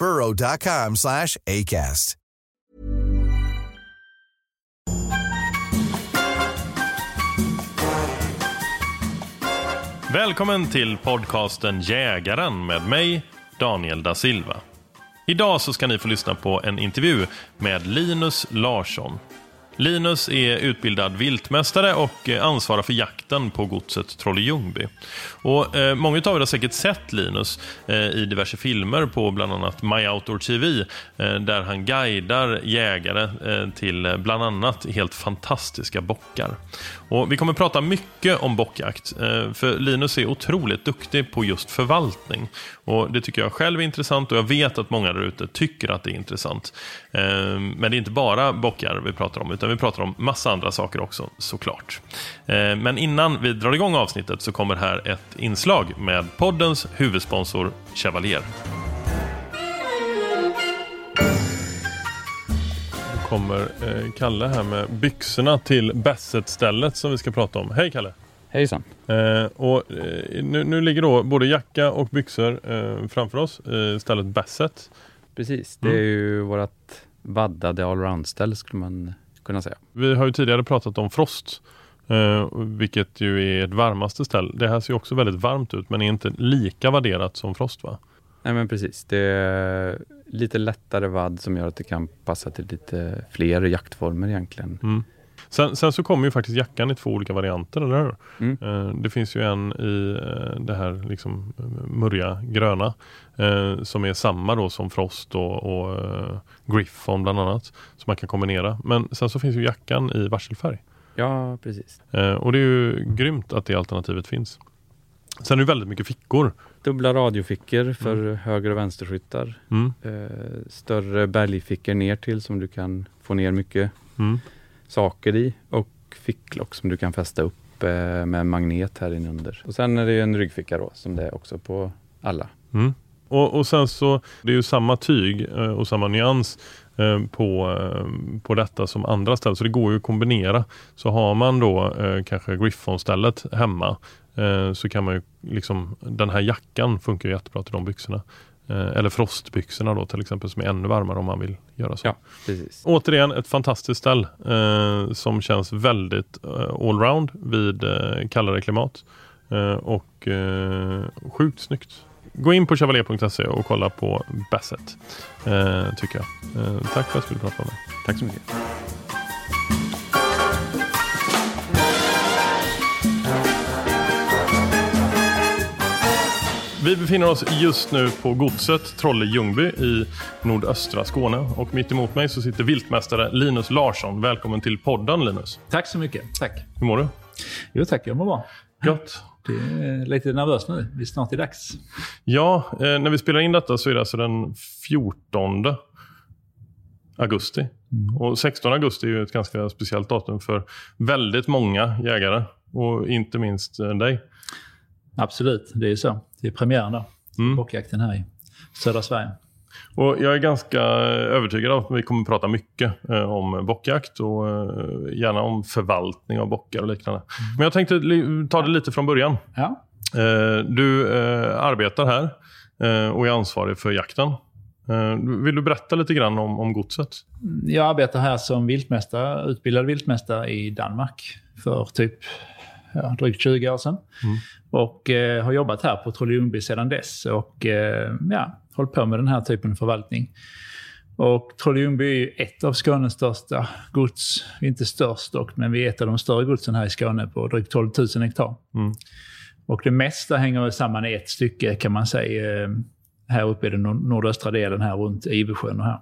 burrow.com slash ACAST. Välkommen till podcasten Jägaren med mig, Daniel da Silva. Idag så ska ni få lyssna på en intervju med Linus Larsson. Linus är utbildad viltmästare och eh, ansvarar för jakten på godset Trolle-Ljungby. Och, eh, många av er har säkert sett Linus eh, i diverse filmer på bland annat My Outdoor TV eh, där han guidar jägare eh, till eh, bland annat helt fantastiska bockar. Och vi kommer prata mycket om bockjakt eh, för Linus är otroligt duktig på just förvaltning. Och Det tycker jag själv är intressant och jag vet att många där ute tycker att det är intressant. Eh, men det är inte bara bockar vi pratar om utan vi pratar om massa andra saker också såklart. Eh, men innan vi drar igång avsnittet så kommer här ett inslag med poddens huvudsponsor Chevalier. Kommer eh, Kalle här med byxorna till Basset-stället som vi ska prata om. Hej Kalle! Hejsan! Eh, och, eh, nu, nu, ligger då både jacka och byxor eh, framför oss i stället Basset. Precis, det är mm. ju vårt vaddade allround-ställ skulle man kunna säga. Vi har ju tidigare pratat om Frost Uh, vilket ju är ett varmaste ställe. Det här ser också väldigt varmt ut men är inte lika vadderat som Frost va? Nej men precis. Det är lite lättare vadd som gör att det kan passa till lite fler jaktformer egentligen. Mm. Sen, sen, så kommer ju faktiskt jackan i två olika varianter, eller hur? Mm. Uh, det finns ju en i uh, det här liksom murriga gröna som är samma då som Frost och, och Griffon bland annat. Som man kan kombinera. Men sen så finns ju jackan i varselfärg. Ja, precis. Eh, och det är ju grymt att det alternativet finns. Sen är det väldigt mycket fickor. Dubbla radiofickor för mm. höger och vänsterskyttar. Mm. Eh, större bergfickor ner till som du kan få ner mycket mm. saker i. Och ficklock som du kan fästa upp eh, med magnet här inunder. Och sen är det en ryggficka då som det är också på alla. Mm. Och, och sen så, det är ju samma tyg eh, och samma nyans på, eh, på detta som andra ställen. Så det går ju att kombinera. Så har man då eh, kanske Griffon-stället hemma så kan man ju liksom, den här jackan funkar jättebra till de byxorna. Eller frostbyxorna då till exempel som är ännu varmare om man vill göra så. Ja, precis. Återigen ett fantastiskt ställ eh, som känns väldigt eh, allround vid eh, kallare klimat. och sjukt snyggt. Gå in på chevalier.se och kolla på Basset. Eh, tycker jag. Eh, tack för att du ville prata med mig. Tack så mycket. Vi befinner oss just nu på godset Trolle-Ljungby i nordöstra Skåne. Och mitt emot mig så sitter viltmästare Linus Larsson. Välkommen till podden Linus. Tack så mycket. Tack. Hur mår du? Jo tack, jag mår bra. Gott. Det är lite nervöst nu. Det är snart är dags. Ja, eh, när vi spelar in detta så är det alltså den 14 augusti. Mm. Och 16 augusti är ju ett ganska speciellt datum för väldigt många jägare. Och inte minst eh, dig. Absolut, det är ju så. Det är premiären då. Mm. Bockjakten här i södra Sverige. Och jag är ganska övertygad om att vi kommer prata mycket eh, om bockjakt och eh, gärna om förvaltning av bockar och liknande. Mm. Men jag tänkte ta det lite från början. Ja. Eh, du eh, arbetar här eh, och är ansvarig för jakten. Vill du berätta lite grann om, om godset? Jag arbetar här som viltmästare, utbildad viltmästare i Danmark för typ ja, drygt 20 år sedan. Mm. Och eh, har jobbat här på Trolle sedan dess och eh, ja, hållit på med den här typen av förvaltning. Och Trolle är ett av Skånes största gods. Inte störst dock, men vi är ett av de större godsen här i Skåne på drygt 12 000 hektar. Mm. Och det mesta hänger samman i ett stycke kan man säga. Eh, här uppe i den nordöstra delen här runt Ivesjön och här.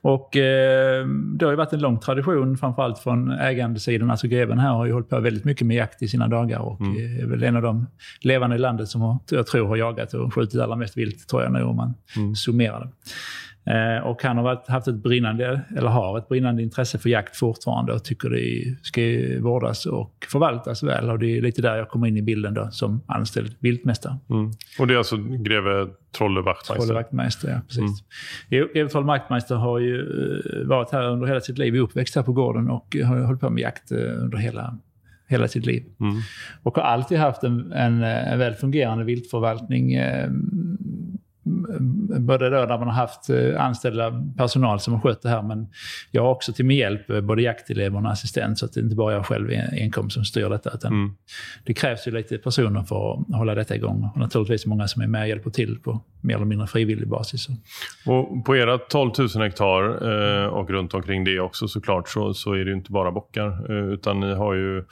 Och eh, det har ju varit en lång tradition, framförallt från ägandesidan. Alltså greven här har ju hållit på väldigt mycket med jakt i sina dagar och mm. är väl en av de levande i landet som har, jag tror har jagat och skjutit allra mest vilt, tror jag nu om man mm. summerar det. Eh, och han har varit, haft ett brinnande, eller har ett brinnande intresse för jakt fortfarande och tycker det ska vårdas och förvaltas väl. Och det är lite där jag kommer in i bilden då som anställd viltmästare. Mm. Och det är alltså greve Trolle Wachtmeister? Trolle Wachtmeister, ja precis. Mm. Greve Trolle Wachtmeister har ju eh, varit här under hela sitt liv, är uppväxt här på gården och har hållit på med jakt eh, under hela hela sitt liv. Mm. Och har alltid haft en, en, en väl fungerande viltförvaltning. Eh, både då där man har haft eh, anställda personal som har skött det här, men jag har också till min hjälp eh, både jaktelever och assistent, så att det inte bara jag själv enkom som styr detta. Utan mm. Det krävs ju lite personer för att hålla detta igång. Och naturligtvis många som är med och hjälper till på mer eller mindre frivillig basis. Och på era 12 000 hektar eh, och runt omkring det också såklart så, så är det ju inte bara bockar, utan ni har ju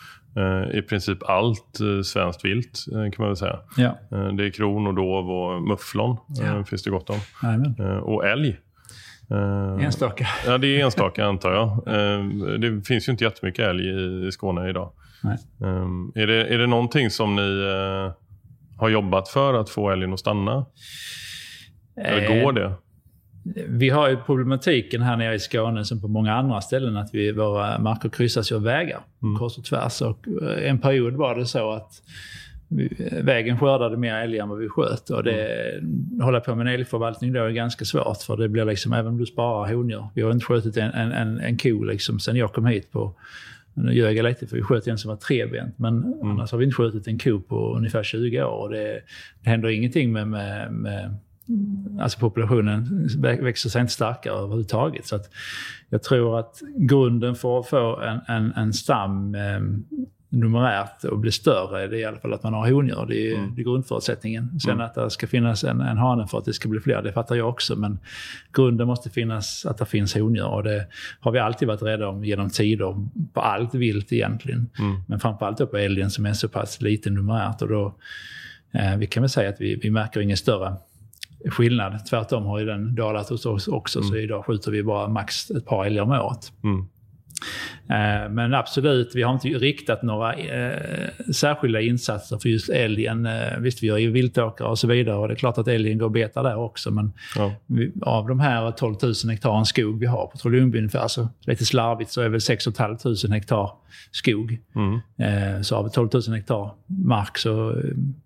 i princip allt eh, svenskt vilt eh, kan man väl säga. Ja. Det är kron och dov och mufflon ja. finns det gott om. Amen. Och älg. Enstaka. Ja, det är enstaka antar jag. Det finns ju inte jättemycket älg i Skåne idag. Nej. Är, det, är det någonting som ni har jobbat för att få älgen att stanna? Eller går det? Vi har ju problematiken här nere i Skåne som på många andra ställen att vi, våra marker kryssas av vägar mm. kors och tvärs. Och eh, en period var det så att vi, vägen skördade mer älg än vad vi sköt. Och det, mm. hålla på med en älgförvaltning då är ganska svårt för det blir liksom, även om du sparar hondjur. Vi har inte skjutit en, en, en, en ko liksom sen jag kom hit på nu ljög jag lite för vi sköt en som var trebent. Men mm. annars har vi inte skjutit en ko på ungefär 20 år. Det, det händer ingenting med, med, med alltså populationen växer sig inte starkare överhuvudtaget. Så jag tror att grunden för att få en, en, en stam eh, numerärt och bli större, det är i alla fall att man har hondjur. Det är, mm. det är grundförutsättningen. Sen mm. att det ska finnas en, en hane för att det ska bli fler, det fattar jag också. Men grunden måste finnas att det finns hondjur. Och det har vi alltid varit rädda om genom tider, på allt vilt egentligen. Mm. Men framförallt på älgen som är så pass liten numerärt. Och då, eh, vi kan väl säga att vi, vi märker ingen större skillnad. Tvärtom har ju den dalat hos oss också, mm. så idag skjuter vi bara max ett par älgar om året. Mm. Eh, men absolut, vi har inte riktat några eh, särskilda insatser för just älgen. Eh, visst, vi gör ju viltåkrar och så vidare och det är klart att älgen går betar där också. Men ja. vi, av de här 12 000 hektar skog vi har på Trollundby ungefär, alltså lite slarvigt, så är väl 6 500 hektar skog. Mm. Eh, så av 12 000 hektar mark så eh,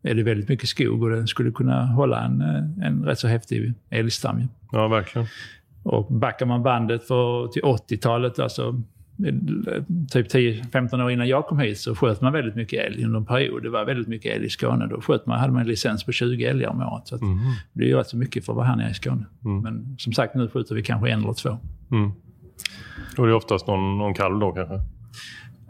är det väldigt mycket skog och den skulle kunna hålla en, en rätt så häftig älgstam. Ja, verkligen. Och backar man bandet för, till 80-talet, alltså typ 10-15 år innan jag kom hit så sköt man väldigt mycket älg under en period. Det var väldigt mycket älg i Skåne. Då sköt man, hade man en licens på 20 älgar om året. Så mm. Det är ju rätt så mycket för att vara här nere i Skåne. Mm. Men som sagt, nu skjuter vi kanske en eller två. Mm. Och det är oftast någon, någon kalv då kanske?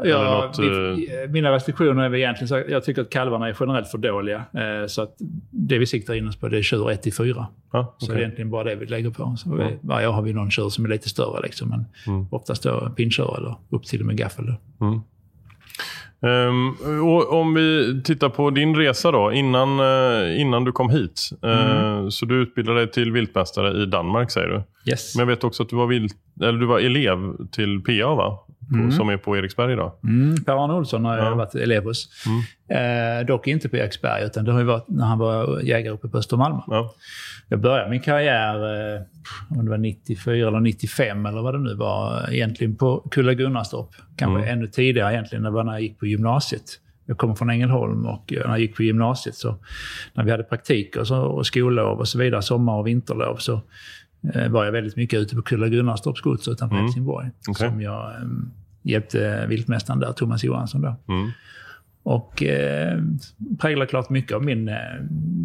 Ja, något, vi, eh, mina restriktioner är väl egentligen så jag tycker att kalvarna är generellt för dåliga. Eh, så att det vi siktar in oss på det är tjur 1 4. Ah, okay. Så det är egentligen bara det vi lägger på. Så vi, varje år har vi någon tjur som är lite större, liksom, men mm. oftast då pinntjur eller upp till och med gaffel. Mm. Um, om vi tittar på din resa då, innan, uh, innan du kom hit. Uh, Så du utbildade dig till viltmästare i Danmark säger du. Yes. Men jag vet också att du var, vilt, eller du var elev till PA va? På, mm. Som är på Eriksberg idag. Mm, Per-Arne Olsson har jag varit elev hos. Mm. Eh, dock inte på Eriksberg, utan det har ju varit när han var jägare uppe på Östermalm. Ja. Jag började min karriär, eh, om det var 94 eller 95 eller vad det nu var, egentligen på Kulla Gunnarstorp. Kanske mm. ännu tidigare egentligen, när jag gick på gymnasiet. jag kommer från Ängelholm och när jag gick på gymnasiet så när vi hade praktik och, så, och skollov och så vidare, sommar och vinterlov, så eh, var jag väldigt mycket ute på Kulla Gunnarstorps gods utanför mm. Helsingborg. Okay. Som jag eh, hjälpte viltmästaren där, Thomas Johansson. Då. Mm. Och eh, präglar klart mycket av min, eh,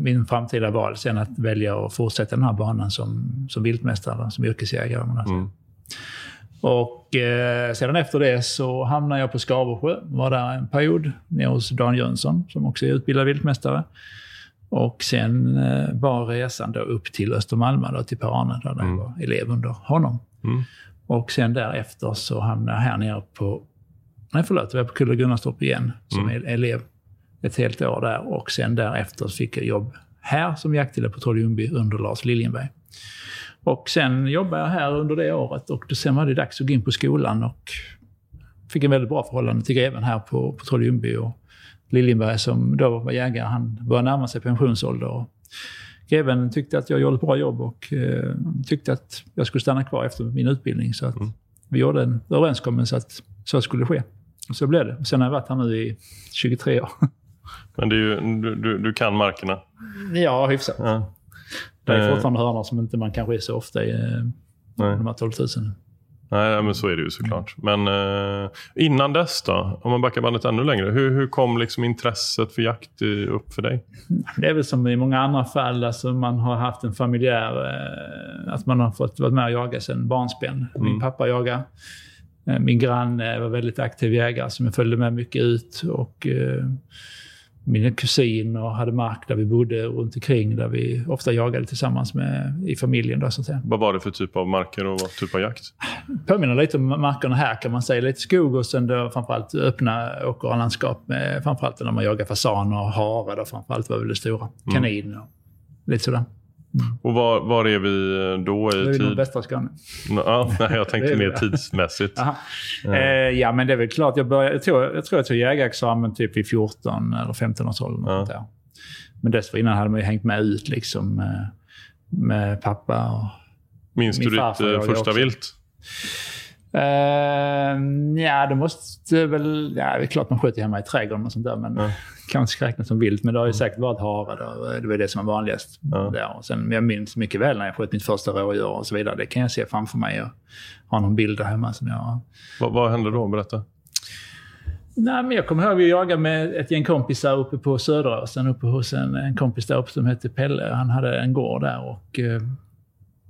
min framtida val sen att välja att fortsätta den här banan som, som viltmästare, som yrkesjägare. Mm. Och eh, sedan efter det så hamnade jag på Skaversjö. Var där en period nere hos Dan Jönsson som också är utbildad viltmästare. Och sen eh, var resan då upp till Östermalma, då, till Per-Arne, där mm. jag var elev under honom. Mm. Och sen därefter så hamnade jag här nere på, nej förlåt, jag var på Kulla Gunnarstorp igen som mm. elev ett helt år där. Och sen därefter fick jag jobb här som jaktledare på Troll Ljungby under Lars Liljenberg. Och sen jobbade jag här under det året och sen var det dags att gå in på skolan och fick en väldigt bra förhållande till greven här på, på Troll Ljungby. Och Liljenberg som då var jägare, han började närma sig pensionsålder. Och greven tyckte att jag gjorde ett bra jobb och eh, tyckte att jag skulle stanna kvar efter min utbildning. Så att mm. vi gjorde en överenskommelse att så skulle ske. Och så blev det. Och sen har jag varit här nu i 23 år. Men ju, du, du, du kan markerna? Ja, hyfsat. Ja. Det är eh. fortfarande hörnor som inte man kanske är så ofta i eh, de här 12 000. Nej, men så är det ju såklart. Men eh, innan dess då? Om man backar bandet ännu längre. Hur, hur kom liksom intresset för jakt upp för dig? Det är väl som i många andra fall. Alltså man har haft en familjär... Eh, att man har fått vara med och jaga sedan barnsben. Mm. Min pappa jagade. Eh, min granne var väldigt aktiv jägare som jag följde med mycket ut. Och... Eh, mina kusiner hade mark där vi bodde runt omkring där vi ofta jagade tillsammans med, i familjen. Då, så att säga. Vad var det för typ av marker och vad typ av jakt? Påminner lite om markerna här kan man säga. Lite skog och sen då framförallt öppna åkerlandskap. Med, framförallt när man jagar fasaner och hare. Då framförallt var väl det stora. Kanin och lite sådär. Mm. Och var, var är vi då i tid? Vi är västra Skåne. Ja, jag tänkte mer tidsmässigt. ja. Eh, ja, men det är väl klart. Jag, började, jag, tror, jag tror jag tog jägarexamen typ vid 14 eller 15 års ålder. Ja. Men dessförinnan hade man ju hängt med ut liksom, med, med pappa och Minns du ditt eh, första vilt? Uh, ja, det måste väl... Ja, det är klart man skjuter hemma i trädgården och sånt där. Men ja. Kanske räknas som vilt. Men det har ju säkert varit hare. Då. Det var det som var vanligast. Ja. Där. Och sen, jag minns mycket väl när jag sköt mitt första rådjur och så vidare. Det kan jag se framför mig. Jag har någon bild där hemma som jag... Vad, vad hände då? Berätta. Nej, men jag kommer ihåg att vi jagade med ett gäng kompisar uppe på Söderåsen. Uppe hos en, en kompis där uppe som hette Pelle. Han hade en gård där. och... Eh,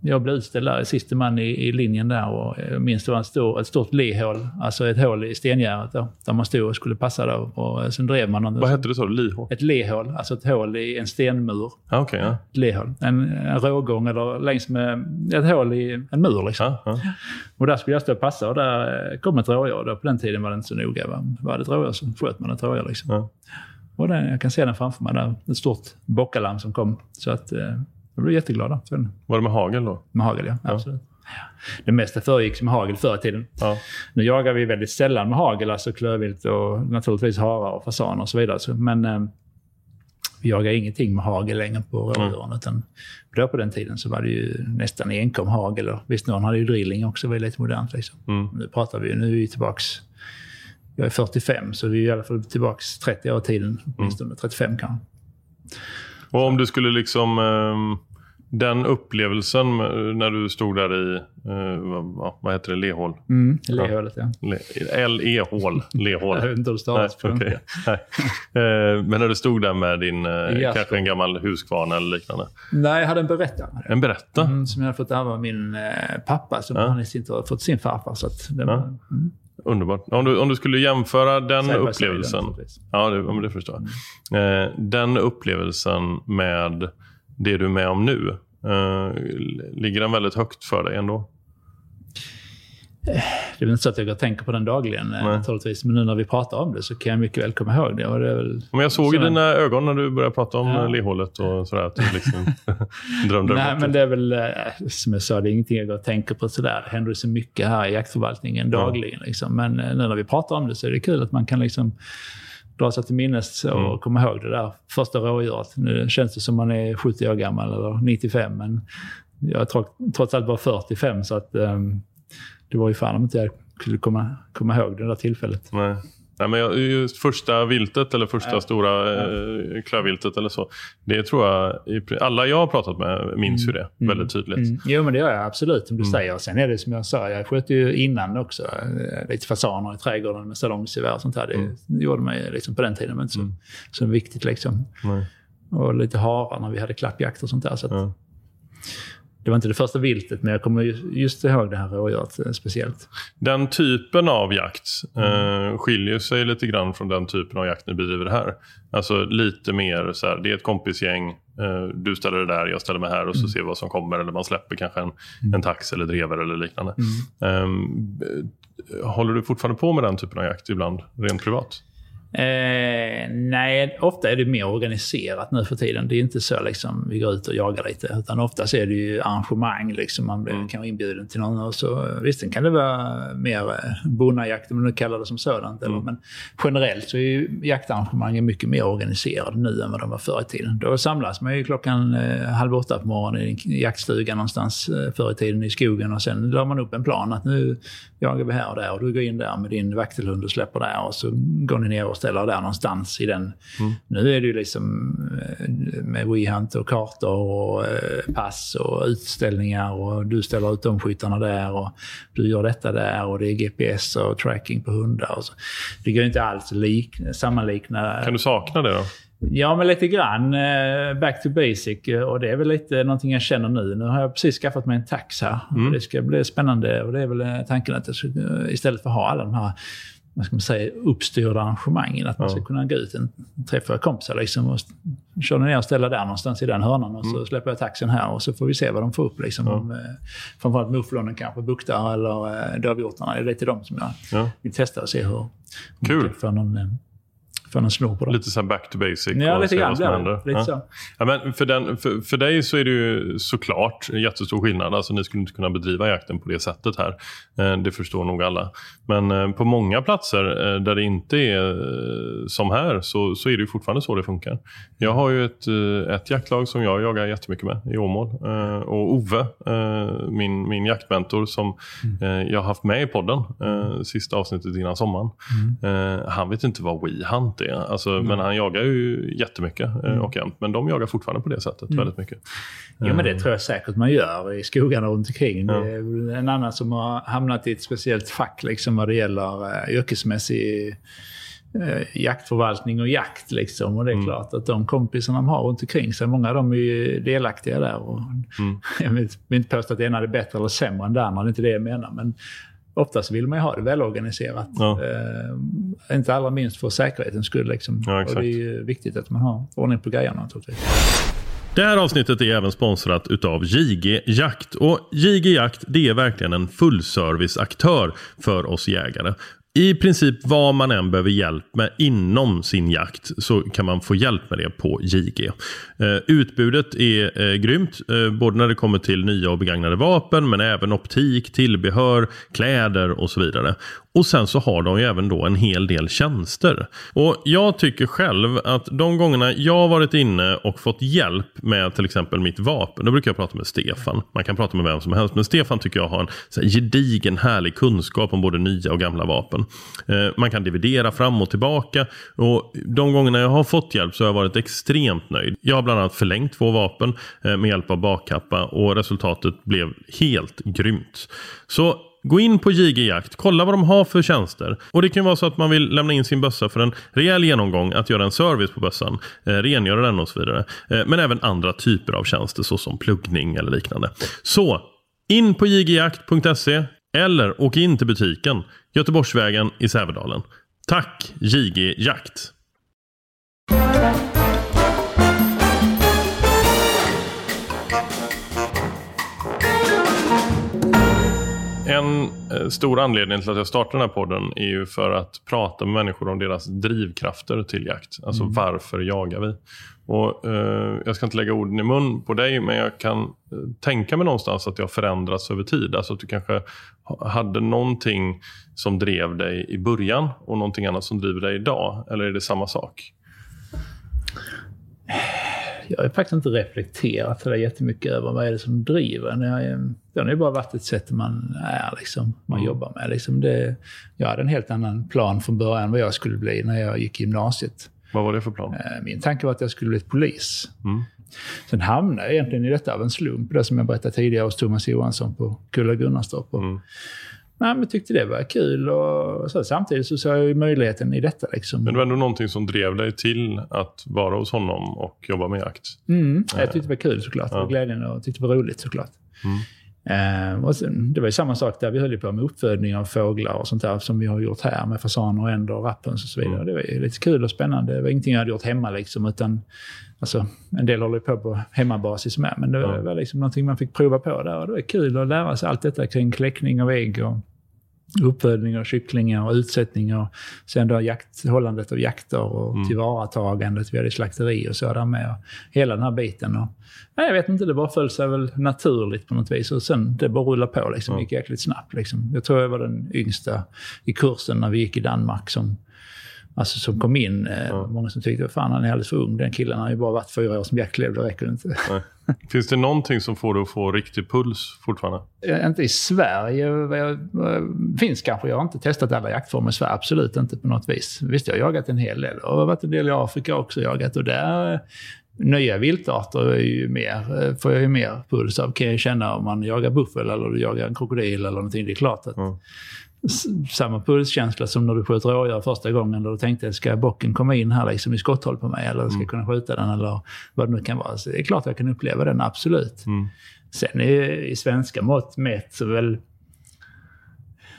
jag blev utställd där, siste man i, i linjen där och jag minns det var en stor, ett stort lehål, alltså ett hål i stengärdet där, där man stod och skulle passa då. Och sen drev man någon, Vad hette det så? Lihål? Ett lehål, alltså ett hål i en stenmur. Ah, okay, ja. Ett lehål. En, en rågång eller längs med ett hål i en mur liksom. Ah, ah. Och där skulle jag stå och passa och där kom ett rådjur. På den tiden var det inte så noga. Var det ett rådjur så sköt man ett rådjur liksom. Och den, jag kan se den framför mig där. Ett stort bockalarm som kom. Så att jag blev jätteglada. Var det med hagel då? Med hagel, ja. ja. Absolut. Det mesta föregicks med hagel förr i tiden. Ja. Nu jagar vi väldigt sällan med hagel, alltså klövvilt och naturligtvis harar och fasaner och så vidare. Men eh, vi jagar ingenting med hagel längre på rådjuren. Mm. Utan då på den tiden så var det ju nästan enkom hagel. Och visst, någon hade ju drilling också, det var lite modernt. Liksom. Mm. Nu pratar vi, nu är vi tillbaks jag är 45, så vi är i alla fall tillbaka 30 år i tiden. Åtminstone mm. 35 kanske. Och om du skulle liksom... Eh, den upplevelsen när du stod där i, eh, vad, heter det, lehål? Mm, lehålet ja. L-E-hål, lehål. Jag vet inte hur det stavas okay. eh, Men när du stod där med din, eh, kanske en gammal huskvarna eller liknande? Nej, jag hade en berätta. En berätta? Mm, som jag hade fått ärva av min eh, pappa, som ja. han i sin tur fått sin farfar. Så att det ja. mm. Underbart. Om du, om du skulle jämföra den Säg upplevelsen. ja, det, det förstår jag. Eh, den upplevelsen med det du är med om nu. Eh, ligger den väldigt högt för dig ändå? Det är väl inte så att jag tänker på den dagligen eh, naturligtvis. Men nu när vi pratar om det så kan jag mycket väl komma ihåg det. Och det väl men jag såg i dina ögon när du började prata om ja. lehålet och sådär. Att du liksom drömde Nej, men det är väl eh, som jag sa, det är ingenting jag går och tänker på sådär. Det händer så mycket här i jaktförvaltningen dagligen. Ja. Liksom. Men nu när vi pratar om det så är det kul att man kan liksom dra sig till minnes och mm. komma ihåg det där första rådjuret. Nu känns det som man är 70 år gammal eller 95, men jag är trots allt bara 45, så att um, det var ju fan om inte jag skulle komma, komma ihåg det där tillfället. Nej. Nej, men just första viltet eller första ja. stora eh, klövviltet eller så. Det tror jag, alla jag har pratat med minns mm. ju det väldigt tydligt. Mm. Jo men det gör jag absolut som du mm. säger. Sen är det som jag sa, jag sköt ju innan också eh, lite fasaner i trädgården med salongsgevär och sånt här. Det mm. gjorde man ju liksom på den tiden, men så, mm. så viktigt liksom. Nej. Och lite harar när vi hade klappjakt och sånt där. Så att, ja. Det var inte det första viltet, men jag kommer just ihåg det här rådjuret eh, speciellt. Den typen av jakt eh, skiljer sig lite grann från den typen av jakt ni bedriver här. Alltså lite mer så här, det är ett kompisgäng, eh, du ställer det där, jag ställer mig här och så mm. ser vad som kommer. Eller man släpper kanske en, mm. en tax eller drever eller liknande. Mm. Eh, håller du fortfarande på med den typen av jakt ibland, rent privat? Eh, nej, ofta är det mer organiserat nu för tiden. Det är inte så liksom vi går ut och jagar lite. Utan oftast är det ju arrangemang. Liksom. Man blir mm. kanske inbjuden till någon. Och så, visst, kan det vara mer eh, bonnajakt om man nu kallar det som sådant. Mm. Eller, men generellt så är ju jaktarrangemangen mycket mer organiserade nu än vad de var förr i tiden. Då samlas man ju klockan eh, halv åtta på morgonen i en jaktstuga någonstans eh, förr i tiden i skogen. Och sen drar man upp en plan att nu jagar vi här och där. Och du går in där med din vaktelhund och släpper där. Och så går ni ner och ställer där någonstans i den. Mm. Nu är det ju liksom eh, med WeHunt och kartor och eh, pass och utställningar och du ställer ut de skyttarna där och du gör detta där och det är GPS och tracking på hundar. Och så. Det går inte alls att sammanlikna. Kan du sakna det då? Ja, men lite grann. Eh, back to basic. Och det är väl lite någonting jag känner nu. Nu har jag precis skaffat mig en tax här. Mm. Det ska bli spännande. Och det är väl tanken att jag ska, istället för att ha alla de här vad ska man säga, uppstyrda arrangemangen. Att man ska kunna gå ut och träffa kompisar liksom, och köra ner och ställa där någonstans i den hörnan och så mm. släpper jag taxen här och så får vi se vad de får upp. Liksom, ja. om, eh, framförallt mufflonen kanske, buktar eller eh, dövhjortarna. Det är lite de som jag ja. vill testa och se hur... Kul! För någon, för en snor på det. Lite så back to basic. Ja, lite grann. Lite ja. så. Ja, men för, den, för, för dig så är det ju såklart en jättestor skillnad. Alltså, ni skulle inte kunna bedriva jakten på det sättet här. Eh, det förstår nog alla. Men eh, på många platser eh, där det inte är som här så, så är det ju fortfarande så det funkar. Jag har ju ett, ett jaktlag som jag jagar jättemycket med i Åmål. Och Ove, min, min jaktmentor som mm. jag har haft med i podden sista avsnittet innan sommaren. Mm. Han vet inte vad WeHunt är. Alltså, mm. Men han jagar ju jättemycket mm. och jämt. Men de jagar fortfarande på det sättet mm. väldigt mycket. Jo men det tror jag säkert man gör i skogarna runt omkring. Det är en annan som har hamnat i ett speciellt fack liksom vad det gäller uh, yrkesmässig uh, jaktförvaltning och jakt. Liksom. Och det är mm. klart att de kompisarna de har runt omkring sig, många av dem är ju delaktiga där. Och mm. Jag vill inte påstå att det ena är bättre eller sämre än det andra, det är inte det jag menar. Men oftast vill man ju ha det välorganiserat. Ja. Uh, inte allra minst för säkerhetens skull. Liksom. Ja, och det är viktigt att man har ordning på grejerna naturligtvis. Det här avsnittet är även sponsrat utav JG Jakt. Och JG Jakt det är verkligen en fullserviceaktör för oss jägare. I princip vad man än behöver hjälp med inom sin jakt så kan man få hjälp med det på JG. Eh, utbudet är eh, grymt, eh, både när det kommer till nya och begagnade vapen men även optik, tillbehör, kläder och så vidare. Och sen så har de ju även då en hel del tjänster. Och jag tycker själv att de gångerna jag har varit inne och fått hjälp med till exempel mitt vapen. Då brukar jag prata med Stefan. Man kan prata med vem som helst. Men Stefan tycker jag har en så här, gedigen härlig kunskap om både nya och gamla vapen. Eh, man kan dividera fram och tillbaka. Och de gångerna jag har fått hjälp så har jag varit extremt nöjd. Jag har bland annat förlängt två vapen eh, med hjälp av bakkappa. Och resultatet blev helt grymt. Så Gå in på JG Jakt, kolla vad de har för tjänster. Och det kan vara så att man vill lämna in sin bössa för en rejäl genomgång, att göra en service på bössan, eh, rengöra den och så vidare. Eh, men även andra typer av tjänster såsom pluggning eller liknande. Så, in på jgjakt.se eller åk in till butiken Göteborgsvägen i Sävedalen. Tack JG Jakt! En eh, stor anledning till att jag startar den här podden är ju för att prata med människor om deras drivkrafter till jakt. Alltså mm. varför jagar vi? Och, eh, jag ska inte lägga orden i mun på dig, men jag kan eh, tänka mig någonstans att det har förändrats över tid. Alltså att du kanske hade någonting som drev dig i början och någonting annat som driver dig idag. Eller är det samma sak? Jag har faktiskt inte reflekterat så jättemycket över vad är det som driver en. Det har ju bara varit ett sätt man är, liksom, man mm. jobbar med. Liksom det, jag hade en helt annan plan från början vad jag skulle bli när jag gick gymnasiet. Vad var det för plan? Eh, min tanke var att jag skulle bli polis. Mm. Sen hamnade jag egentligen i detta av en slump, det som jag berättade tidigare hos Thomas Johansson på Kulla Gunnarstorp. Mm. Nej, men tyckte det var kul och så, samtidigt så såg jag ju möjligheten i detta. Liksom. Men det var ändå någonting som drev dig till att vara hos honom och jobba med jakt? Mm, jag tyckte det var kul såklart. Ja. Det var glädjande och tyckte det var roligt såklart. Mm. Eh, och sen, det var ju samma sak där. Vi höll på med uppfödning av fåglar och sånt där som vi har gjort här med fasaner och änder och rapphöns och så vidare. Mm. Det var ju lite kul och spännande. Det var ingenting jag hade gjort hemma liksom, utan alltså, en del håller på på hemmabasis med. Men det var, mm. var liksom någonting man fick prova på där och det var kul att lära sig allt detta kring kläckning av ägg och uppfödning av kycklingar och utsättning och sen då jakt, hållandet av jakter och mm. tillvaratagandet. Vi hade slakteri och så där med. hela den här biten. Och, nej, jag vet inte, det bara föll sig väl naturligt på något vis. Och sen det bara rullade på liksom. Det gick jäkligt snabbt liksom. Jag tror jag var den yngsta i kursen när vi gick i Danmark som Alltså som kom in. Ja. Många som tyckte, fan han är alldeles för ung. Den killen har ju bara varit fyra år som jaktlev, det räcker inte. Nej. Finns det någonting som får dig att få riktig puls fortfarande? Inte i Sverige. Finns kanske. Jag har inte testat alla jaktformer i Sverige. Absolut inte på något vis. Visst, jag har jagat en hel del. Och varit en del i Afrika också jagat. Och där eh, nya viltarter är ju mer, eh, får jag ju mer puls av. Kan jag känna om man jagar buffel eller jagar en krokodil eller någonting. Det är klart att mm samma pulskänsla som när du sköt rådjur första gången. Då du tänkte, ska bocken komma in här liksom i skotthåll på mig? Eller ska jag mm. kunna skjuta den? Eller vad det nu kan vara. Så det är klart jag kan uppleva den, absolut. Mm. Sen i, i svenska mått mätt så väl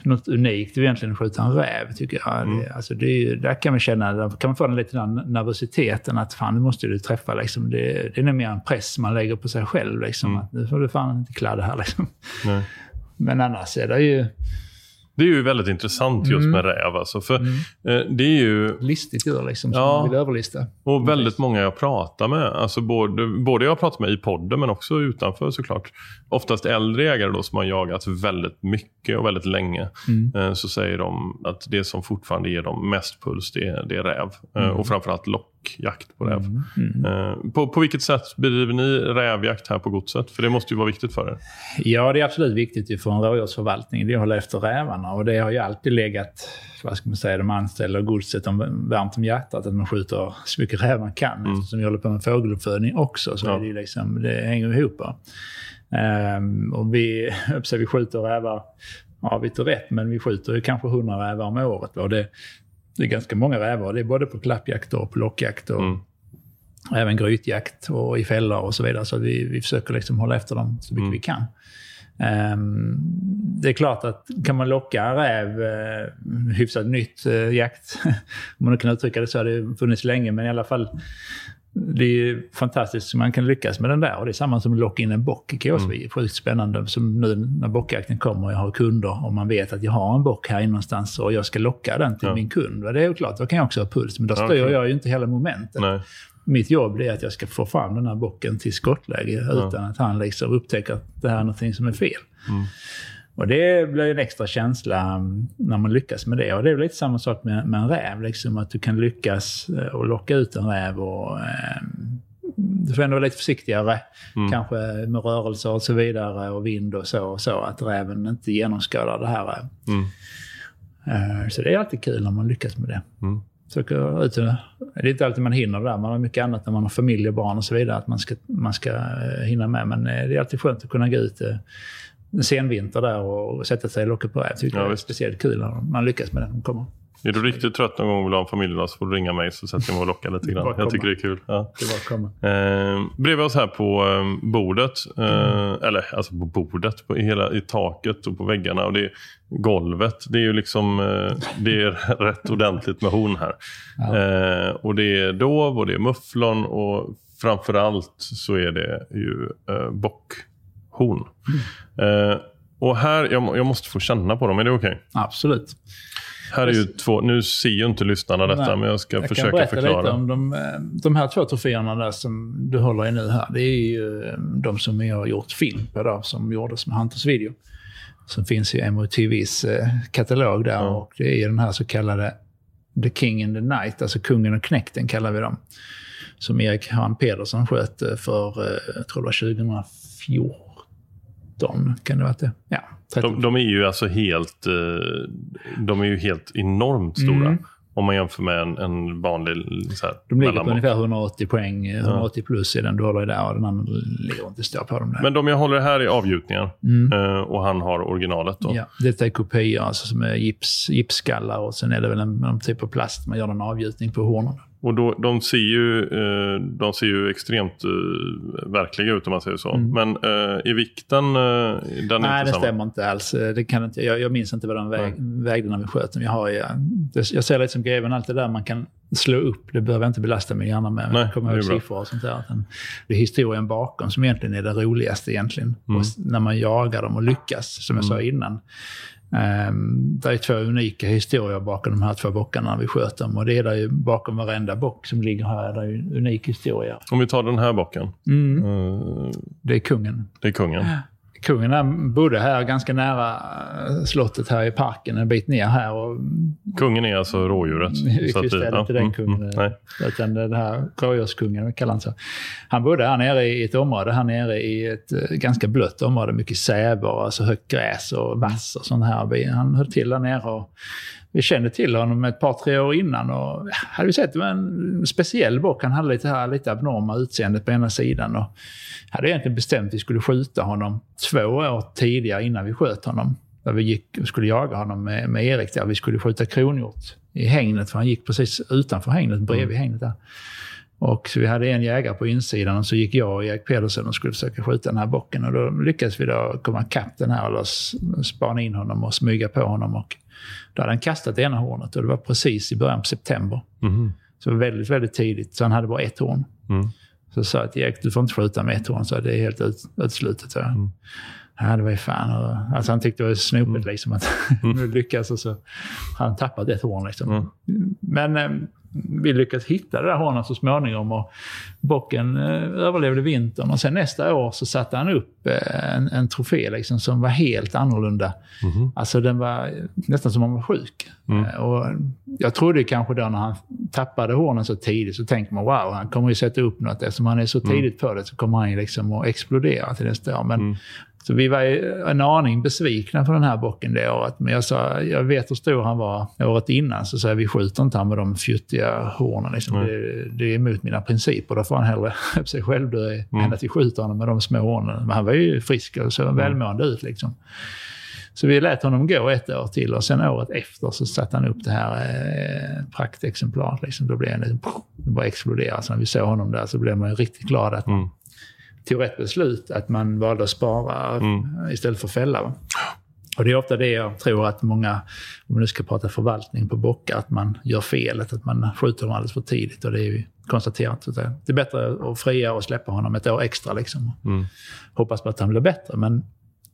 något unikt egentligen att skjuta en räv, tycker jag. Mm. Det, alltså det, där kan man känna, där kan man få den lite nervositeten att fan, nu måste du träffa. Liksom. Det, det är nog mer en press man lägger på sig själv. Liksom, mm. att nu får du fan inte kladda här. Liksom. Men annars är det ju det är ju väldigt intressant just mm. med räv. Alltså, för mm. eh, det är ju... Listigt djur liksom, som ja, man vill överlista. Och väldigt många jag pratar med. Alltså både, både jag pratar med i podden men också utanför såklart. Oftast äldre jägare då som har jagat väldigt mycket och väldigt länge. Mm. Eh, så säger de att det som fortfarande ger dem mest puls det är, det är räv. Eh, mm. och framförallt lock jakt på räv. Mm. Mm. Eh, på, på vilket sätt bedriver ni rävjakt här på godset? För det måste ju vara viktigt för er. Ja, det är absolut viktigt för en rådjursförvaltning. Det är att hålla efter rävarna. Och det har ju alltid legat, vad ska man säga, de anställda och godset om, varmt om hjärtat. Att man skjuter så mycket räv man kan. Mm. Eftersom vi håller på med fågeluppfödning också så ja. är det, liksom, det hänger ihop. Um, och vi, vi skjuter rävar ja, vitt och rätt, men vi skjuter ju kanske 100 rävar om året. Och det, det är ganska många rävar. Det är både på klappjakt och på lockjakt. Och mm. Även grytjakt och i fällor och så vidare. Så vi, vi försöker liksom hålla efter dem så mycket mm. vi kan. Um, det är klart att kan man locka en räv, uh, hyfsat nytt uh, jakt, om man kan uttrycka det så, har det funnits länge, men i alla fall det är fantastiskt man kan lyckas med den där. Och det är samma som att locka in en bock i Kåsvik. Mm. Sjukt spännande. Som nu när bockjakten kommer och jag har kunder och man vet att jag har en bock här någonstans och jag ska locka den till ja. min kund. Det är ju klart, då kan jag också ha puls. Men då styr okay. jag ju inte hela momentet. Nej. Mitt jobb är att jag ska få fram den här bocken till skottläge ja. utan att han liksom upptäcker att det här är någonting som är fel. Mm. Och det blir en extra känsla mm, när man lyckas med det. Och det är lite samma sak med, med en räv. Liksom, att du kan lyckas eh, och locka ut en räv. Och, eh, du får ändå vara lite försiktigare. Mm. Kanske med rörelser och så vidare och vind och så. Och så att räven inte genomskådar det här. Mm. Eh, så det är alltid kul när man lyckas med det. Mm. Ut det. det är inte alltid man hinner det där. Man har mycket annat när man har familj och barn och så vidare. Att man ska, man ska eh, hinna med. Men det är alltid skönt att kunna gå ut en senvinter där och sätta sig i locket på räv. Tycker ja, det är speciellt kul när man lyckas med det. De kommer. Är du riktigt trött någon gång och vill ha en familj så får du ringa mig så sätter jag mig och lockar lite grann. jag tycker det är kul. Ja. Det eh, bredvid oss här på eh, bordet, eh, mm. eller alltså på bordet, på hela, i taket och på väggarna och det golvet. Det är ju liksom eh, det är rätt ordentligt med horn här. Ja. Eh, och det är dov och det är mufflon och framförallt så är det ju eh, bock horn. Mm. Eh, och här, jag, jag, måste få känna på dem, är det okej? Okay? Absolut. Här är ju två, nu ser ju inte lyssnarna detta, Nej, men jag ska jag försöka förklara. Jag kan berätta lite om de, eh, de här två troféerna där som du håller i nu här. Det är ju eh, de som jag har gjort film på, då, som gjordes med Hunters video. Som finns i MOTVs eh, katalog där. Mm. Och det är den här så kallade The King in the Night, alltså kungen och knäkten kallar vi dem. som Erik Han Pedersen sköt för, jag tror det var 2014. Kan det vara det? Ja, de, de, är ju alltså helt, de är ju helt enormt stora. Mm. Om man jämför med en, en vanlig så här, De ligger på ungefär 180 poäng, 180 plus i den du håller där och den andra ligger inte står på dem där. Men de jag håller här är avgjutningar mm. Eh, och han har originalet då? Ja, detta är kopior alltså som är gips, gipsskallar och sen är det väl en, en typ av plast man gör en avgjutning på hornen. Och då, de, ser ju, eh, de ser ju extremt eh, verkliga ut om man säger så. Mm. Men eh, i vikten, den Nej, det stämmer inte alls. Det kan inte, jag, jag minns inte vad de väg, vägde när vi sköt dem. Jag, har, jag, jag ser lite som greven, allt det där man kan slå upp, det behöver jag inte belasta mig gärna med. Nej, komma ihåg siffror och sånt där. Det är historien bakom som egentligen är det roligaste egentligen. Mm. när man jagar dem och lyckas, som jag mm. sa innan. Um, det är två unika historier bakom de här två bockarna när vi sköt dem. Och det är där ju bakom varenda bock som ligger här, det är en unik historia. Om vi tar den här bocken. Mm. Uh, det är kungen. Det är kungen kungen bodde här ganska nära eh, slottet här i parken, en bit ner här. Och, kungen är alltså rådjuret? Vi ja. inte den mm, kungen, mm, utan den här rådjurskungen, kallar han så. Han bodde här nere i ett område, här nere i ett eh, ganska blött område, mycket sävar, alltså högt gräs och vass och sånt här. Han höll till där nere och vi kände till honom ett par, tre år innan och hade vi sett det var en speciell bock. Han hade lite, här, lite abnorma utseendet på ena sidan. Och hade egentligen bestämt att vi skulle skjuta honom två år tidigare innan vi sköt honom. Där vi gick, skulle jaga honom med, med Erik där. Vi skulle skjuta kronhjort i hängnet, för han gick precis utanför hängnet, bredvid mm. hängnet där. Och vi hade en jägare på insidan och så gick jag och Erik Pedersen och skulle försöka skjuta den här bocken. Och då lyckades vi då komma ikapp den här och spana in honom och smyga på honom. Och då hade han kastat ena hornet och det var precis i början på september. Mm. Så väldigt, väldigt tidigt. Så han hade bara ett horn. Mm. Så sa jag till Erik, du får inte skjuta med ett horn, så det är helt ut, utslutet. Så. Mm. Ja, det var ju fan. Alltså han tyckte det var snopet mm. liksom att mm. lyckas och så har han tappat ett horn. Liksom. Mm. Men eh, vi lyckades hitta det där hornet så småningom och bocken eh, överlevde vintern. Och sen nästa år så satte han upp eh, en, en trofé liksom, som var helt annorlunda. Mm. Alltså den var nästan som om han var sjuk. Mm. Eh, och jag trodde kanske då när han tappade hornen så tidigt så tänkte man wow, han kommer ju sätta upp något. Eftersom han är så mm. tidigt på det så kommer han ju liksom att explodera till nästa år. Men mm. Så vi var en aning besvikna på den här bocken det året. Men jag sa, jag vet hur stor han var året innan, så sa jag, vi skjuter inte han med de fjuttiga hornen. Liksom. Mm. Det, det, är emot mina principer. Då får han hellre sig själv dö mm. än att vi skjuter honom med de små hornen. Men han var ju frisk och såg mm. välmående ut. Liksom. Så vi lät honom gå ett år till och sen året efter så satte han upp det här eh, praktexemplaret. Liksom. Då blev han, det bara exploderade. Så när vi såg honom där så blev man riktigt glad att mm tog rätt beslut att man valde att spara mm. istället för att fälla. Och det är ofta det jag tror att många, om man nu ska prata förvaltning på bockar, att man gör felet, att man skjuter dem alldeles för tidigt. Och det är ju konstaterat. Så det är bättre att fria och släppa honom ett år extra. Liksom. Mm. Hoppas på att han blir bättre, men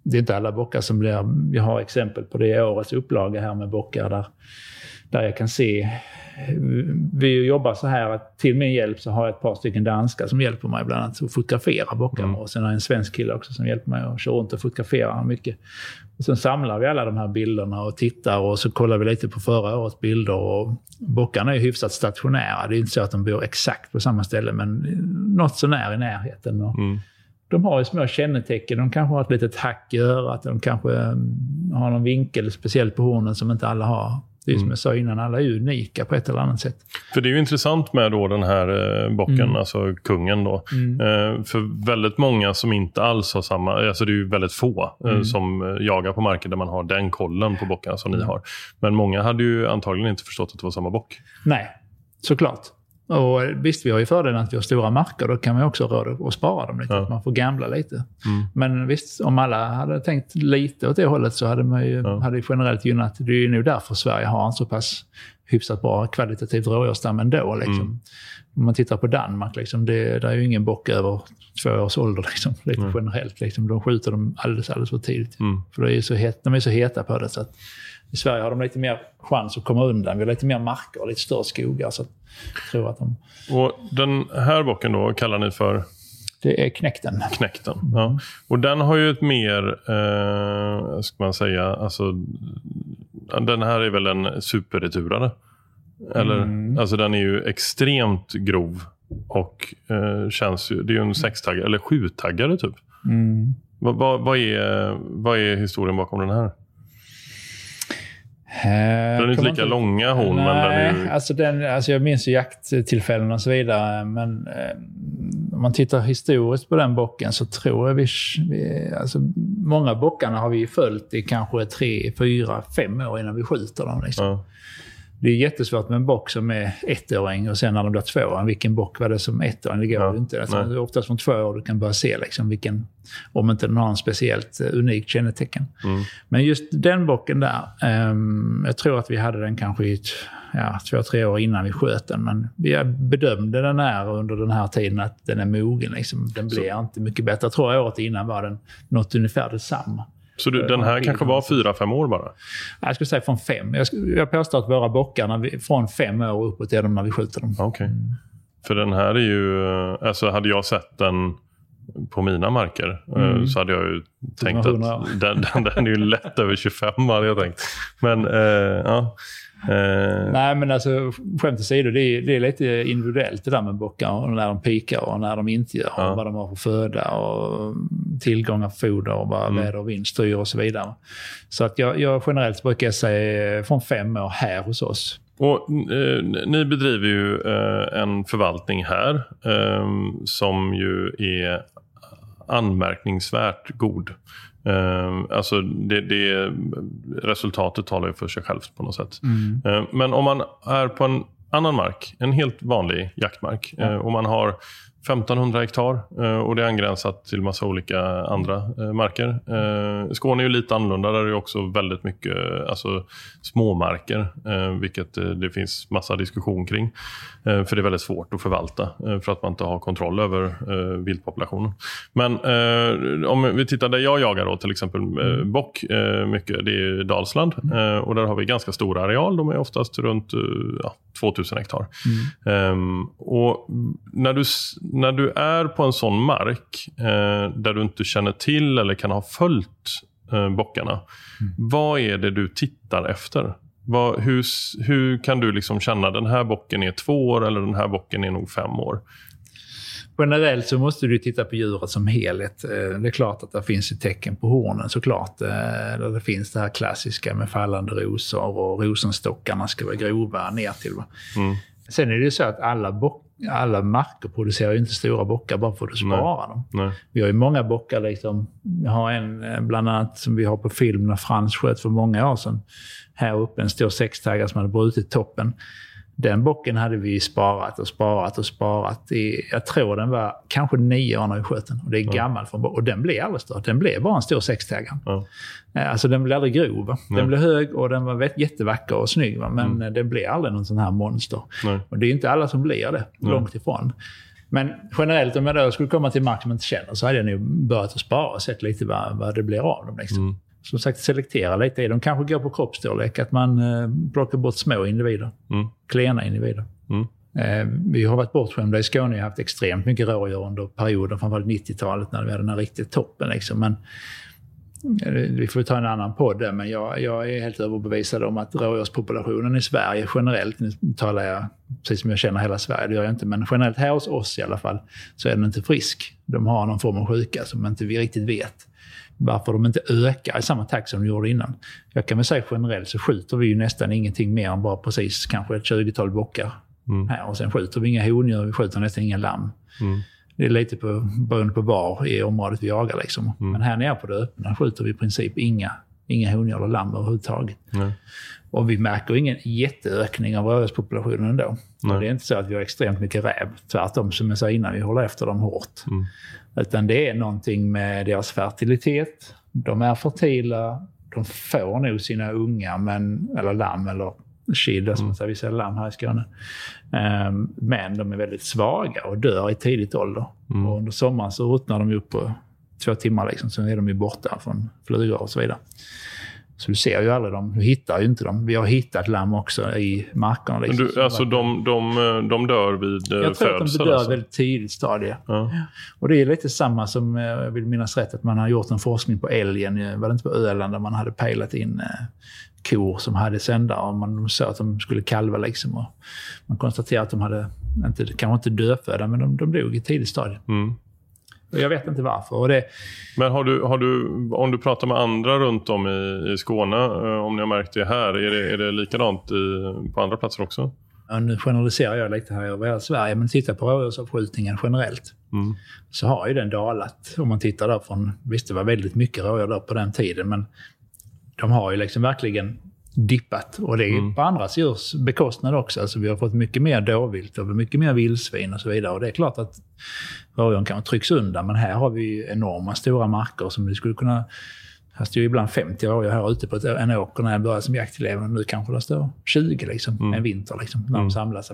det är inte alla bockar som blir... Vi har exempel på det i årets upplaga här med bockar där, där jag kan se vi jobbar så här att till min hjälp så har jag ett par stycken danskar som hjälper mig bland annat att fotografera bockar. Mm. Och sen har jag en svensk kille också som hjälper mig att köra runt och fotografera mycket. Och sen samlar vi alla de här bilderna och tittar och så kollar vi lite på förra årets bilder. Och bockarna är hyfsat stationära. Det är inte så att de bor exakt på samma ställe men något sånär i närheten. Mm. De har ju små kännetecken. De kanske har ett litet hack i örat. De kanske mm, har någon vinkel speciellt på hornen som inte alla har. Det är som mm. jag sa innan, alla är unika på ett eller annat sätt. För det är ju intressant med då den här eh, bocken, mm. alltså kungen då. Mm. Eh, för väldigt många som inte alls har samma, alltså det är ju väldigt få eh, mm. som jagar på marker där man har den kollen på bockarna som ni mm. har. Men många hade ju antagligen inte förstått att det var samma bock. Nej, såklart. Och visst, vi har ju fördelen att vi har stora marker. Då kan man också råda att spara dem lite. Ja. Att man får gambla lite. Mm. Men visst, om alla hade tänkt lite åt det hållet så hade man ju ja. hade generellt gynnat. Det är ju nu därför Sverige har en så pass hyfsat bra kvalitativt rådjursstam ändå. Liksom. Mm. Om man tittar på Danmark, liksom, det, det är ju ingen bock över två års ålder. Liksom, lite mm. generellt. Liksom. De skjuter dem alldeles, alldeles för tidigt. Mm. För det är så het, de är så heta på det. Så att, i Sverige har de lite mer chans att komma undan. Vi har lite mer marker och lite större skogar. Så jag tror att de... Och den här bocken då kallar ni för? Det är knäkten. Knäkten, ja. Och den har ju ett mer, eh, ska man säga, alltså den här är väl en superreturare? Eller? Mm. Alltså den är ju extremt grov och eh, känns ju, det är ju en sextaggare, eller sjutaggare typ. Mm. Vad, vad, vad, är, vad är historien bakom den här? Den är inte lika långa horn, Nej, men den är ju... alltså, den, alltså jag minns ju jakttillfällen och så vidare. Men eh, om man tittar historiskt på den bocken så tror jag vi... vi alltså, många bockarna har vi följt i kanske tre, fyra, fem år innan vi skjuter dem. Liksom. Ja. Det är jättesvårt med en bock som är ettåring och sen när de blir tvååring, vilken bock var det som ettåring? Det går Ja, inte. Alltså, det är oftast från två år du kan börja se liksom, vilken, om inte den har en speciellt eh, unikt kännetecken. Mm. Men just den bocken där, ehm, jag tror att vi hade den kanske i ett, ja, två, tre år innan vi sköt den. Men vi bedömde den här under den här tiden att den är mogen. Liksom. Den blir inte mycket bättre. Jag tror året innan var den något ungefär detsamma. Så du, den här kanske var fyra, fem år bara? Jag skulle säga från fem. Jag, jag påstår att våra bockar, när vi, från fem år uppåt är de när vi skjuter dem. Okej. För den här är ju... Alltså hade jag sett den på mina marker eh, så hade jag ju tänkt 100 år. att den, den, den är ju lätt över 25 hade jag tänkt. Men eh, ja. Eh, Nej, men alltså skämt åsido, det är, det är lite individuellt det där med bockar. Och när de pikar och när de inte gör. Ja. Och vad de har för föda och tillgång av foder och vad Mm. väder och vind styr och så vidare. Så att jag, jag generellt brukar jag säga från fem år här hos oss. Och eh, Ni bedriver ju eh, en förvaltning här eh, som ju är anmärkningsvärt god. Eh, alltså det, det, resultatet talar ju för sig självt på något sätt. Eh, men om man är på en annan mark, en helt vanlig jaktmark, eh, och man har 1500 hektar eh, och det är angränsat till massa olika andra eh, marker. Eh, Skåne är ju lite annorlunda. Där är det också väldigt mycket alltså, småmarker, vilket det finns massa diskussion kring. För det är väldigt svårt att förvalta för att man inte har kontroll över viltpopulationen. Men om vi tittar där jag jagar då, till exempel eh, bock mycket, det är Dalsland. Eh, och där har vi ganska stora areal. De är oftast runt ja, 2000 hektar. Ehm, och när du, när du är på en sån mark eh, där du inte känner till eller kan ha följt eh, bockarna. Vad är det du tittar efter? Vad, hur, hur kan du liksom känna den här bocken är två år eller den här bocken är nog fem år? Generellt så måste du titta på djuret som helhet. Eh, Det är klart att det finns ett tecken på hornen såklart. eh, det finns det här klassiska med fallande rosor och rosenstockarna ska vara grova ner till. Mm. Sen är det ju så att alla, bock, alla marker producerar ju inte stora bockar bara för att spara dem. Nej. Vi har ju många bockar. Liksom. Vi har en eh, bland annat som vi har på film när Frans sköt för många år sedan. Här uppe en stor sextaggare som hade brutit toppen. Den bocken hade vi sparat och sparat och sparat. I, jag tror den var kanske nio år när vi sköt den. Och det är gammal från. Och den blev aldrig störd. Den blev bara en stor sextaggare. Ja. Eh, Alltså den blev aldrig grov. va? Den Nej. blev hög och den var jättevacker och snygg. Va? Men eh, den blev aldrig någon sån här monster. Nej. Och det är inte alla som blir det. Långt ifrån. Men generellt om jag då skulle komma till mark som jag inte känner så hade jag nog börjat att spara och sett lite vad, vad det blir av dem. Liksom. Mm. Som sagt, selektera lite i dem. Kanske går på kroppsstorlek, att man eh, plockar bort små individer. Mm. Klena individer. Mm. Eh, vi har varit bortskämda i Skåne. Vi har haft extremt mycket rådjur under perioden, framförallt 90-talet när vi hade den här riktigt toppen. Liksom. Men, eh, vi får ta en annan podd där, men jag, jag är helt överbevisad om att rådjurspopulationen i Sverige generellt, nu talar jag precis som jag känner hela Sverige, det gör jag inte, men generellt här hos oss i alla fall, så är den inte frisk. De har någon form av sjuka som inte vi riktigt vet varför de inte ökar i samma takt som de gjorde innan. Jag kan väl säga generellt så skjuter vi ju nästan ingenting mer än bara precis kanske ett 20-tal bockar Mm. här. Och sen skjuter vi inga hondjur, vi skjuter nästan inga lamm. Mm. Det är lite på, beroende på var i området vi jagar. Liksom. Mm. Men här nere på det öppna skjuter vi i princip inga, inga hondjur eller lamm överhuvudtaget. Nej. Och vi märker ingen jätteökning av rådjurspopulationen ändå. Nej. Och det är inte så att vi har extremt mycket räv. Tvärtom, som jag sa innan, vi håller efter dem hårt. Mm. Utan det är någonting med deras fertilitet. De är fertila, de får nog sina unga, men, eller lamm eller kid, som man säger, vi säger lamm här i Skåne. Ehm, men de är väldigt svaga och dör i tidigt ålder. Och under sommaren så ruttnar de upp på två timmar, liksom, så är de ju borta från flugor och så vidare. Så du ser ju aldrig dem, du hittar ju inte dem. Vi har hittat lamm också i markerna. Liksom, du, alltså de, de, de dör vid eh, jag tror att de dör alltså. väldigt tidigt stadie. Ja. Och det är lite samma som, eh, jag vill minnas rätt, att man har gjort en forskning på älgen. eh, Var det inte på Öland där man hade pejlat in eh, kor som hade sändare och man såg att de skulle kalva liksom. Och man konstaterade att de hade inte, kanske inte dödfödda, men de, de dog i tidigt stadie. Mm. Jag vet inte varför. Det, Men har du, har du, om du pratar med andra runt om i, i Skåne, eh, om ni har märkt det här, är det, är det likadant i, på andra platser också? ja, nu generaliserar jag lite här över hela Sverige, men titta på rådjursavskjutningen generellt. Mm. Så har ju den dalat. Om man tittar där från, visst det var väldigt mycket rådjur där på den tiden, men de har ju liksom verkligen dippat. Och det är Mm. på andra djurs bekostnad också. Alltså vi har fått mycket mer dåvilt och mycket mer vildsvin och så vidare. Och det är klart att rådjuren kanske trycks undan, men här har vi enorma stora marker som vi skulle kunna... Här står ju ibland 50 rådjur här ute på en åker när jag började som jaktelev. Nu kanske det står 20 liksom, en vinter liksom, när de samlas.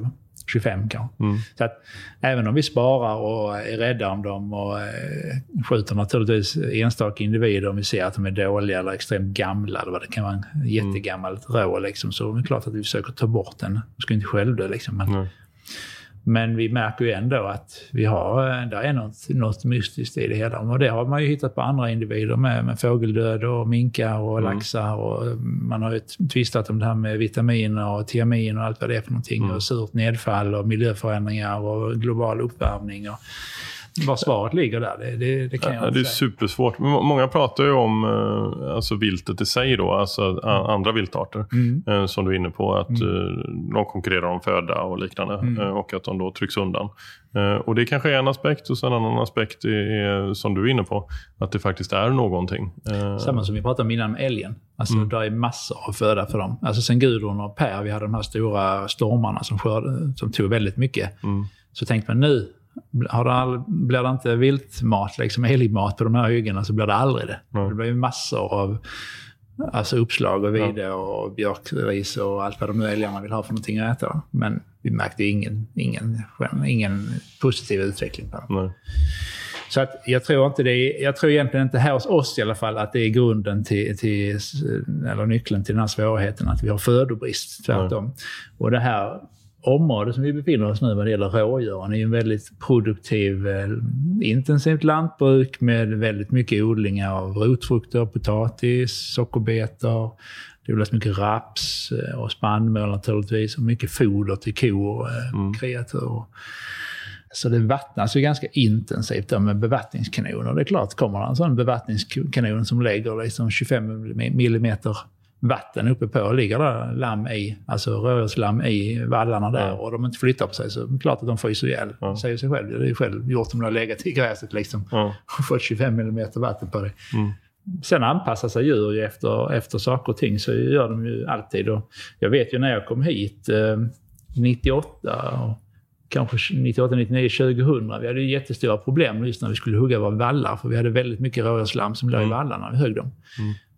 Eller 25 kanske. Mm. Så att även om vi sparar och är rädda om dem och eh, skjuter naturligtvis enstaka individer om vi ser att de är dåliga eller extremt gamla eller vad det kan vara, en jättegammalt rå liksom, så är det klart att vi försöker ta bort den. De ska inte självdö liksom. Men, Nej. Men vi märker ju ändå att vi har, eh, där är något, något mystiskt i det hela. Och det har man ju hittat på andra individer med, med fågeldöd och minkar och laxar. Och man har ju tvistat om det här med vitaminer och tiamin och allt vad det är för någonting. Och surt nedfall och miljöförändringar och global uppvärmning. Och var svaret ligger där, det, det, det kan jag Ja, inte det är säga. supersvårt. Många pratar ju om eh, alltså viltet i sig, då, alltså a- andra viltarter. Mm. eh, Som du är inne på, att eh, de konkurrerar om föda och liknande. Mm. Och att de då trycks undan. Och Det kanske är en aspekt och sen en annan aspekt är, som du är inne på, att det faktiskt är någonting. Samma som vi pratade om innan med älgen. Alltså, Mm. Det är massor av föda för dem. Alltså sen Gudrun och Per, vi hade de här stora stormarna som, skörde, som tog väldigt mycket. Mm. Så tänkte man nu, har det all, blir det inte viltmat, liksom älgmat på de här hyggena så blir det aldrig det. Nej. Det blir massor av alltså uppslag och vide och björkris och allt vad de nu älgarna vill ha för någonting att äta. Men vi märkte ingen, ingen, ingen positiv utveckling på dem. Nej. Så att jag tror inte det är, jag tror egentligen inte här hos oss i alla fall att det är grunden till, till eller nyckeln till den här svårigheten att vi har födobrist. Tvärtom. Och det här området som vi befinner oss nu vad det gäller rådjuren är ju en väldigt produktiv, eh, intensivt lantbruk med väldigt mycket odlingar av rotfrukter, potatis, sockerbetor. Det odlas mycket raps eh, och spannmål naturligtvis och mycket foder till kor och eh, kreatur. Så det vattnas ju ganska intensivt då med bevattningskanoner. Det är klart, kommer det en sån bevattningskanon som lägger liksom 25 millimeter vatten uppe på och ligger där lamm i, alltså rådjurslamm i vallarna där och de inte flyttar på sig så är det klart att de fryser ihjäl. Ja. Säger sig själv. Det är ju själv gjort om du har legat i gräset liksom Ja. och fått 25 millimeter vatten på dig. Mm. Sen anpassar sig djur ju efter, efter saker och ting, så gör de ju alltid. Och jag vet ju när jag kom hit eh, 98 och kanske 98, 99, 2000. Vi hade ju jättestora problem just när vi skulle hugga våra vallar, för vi hade väldigt mycket rådjurslamm som låg i vallarna när vi högg dem.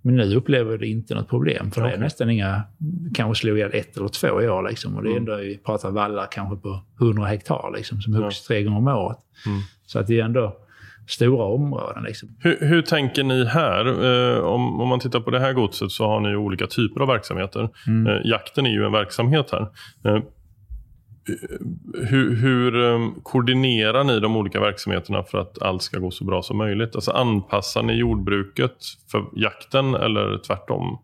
Men nu upplever det inte något problem, för det är nästan inga, kanske slog ihjäl ett eller två i år liksom. Och det är ändå, vi pratar vallar kanske på 100 hektar liksom, som huggs tre gånger om året. Så att det är ändå stora områden liksom. Hur, hur tänker ni här? Eh, om, om man tittar på det här godset så har ni ju olika typer av verksamheter. Mm. Eh, jakten är ju en verksamhet här. Eh, hur hur eh, koordinerar ni de olika verksamheterna för att allt ska gå så bra som möjligt? Alltså anpassar ni jordbruket för jakten eller tvärtom?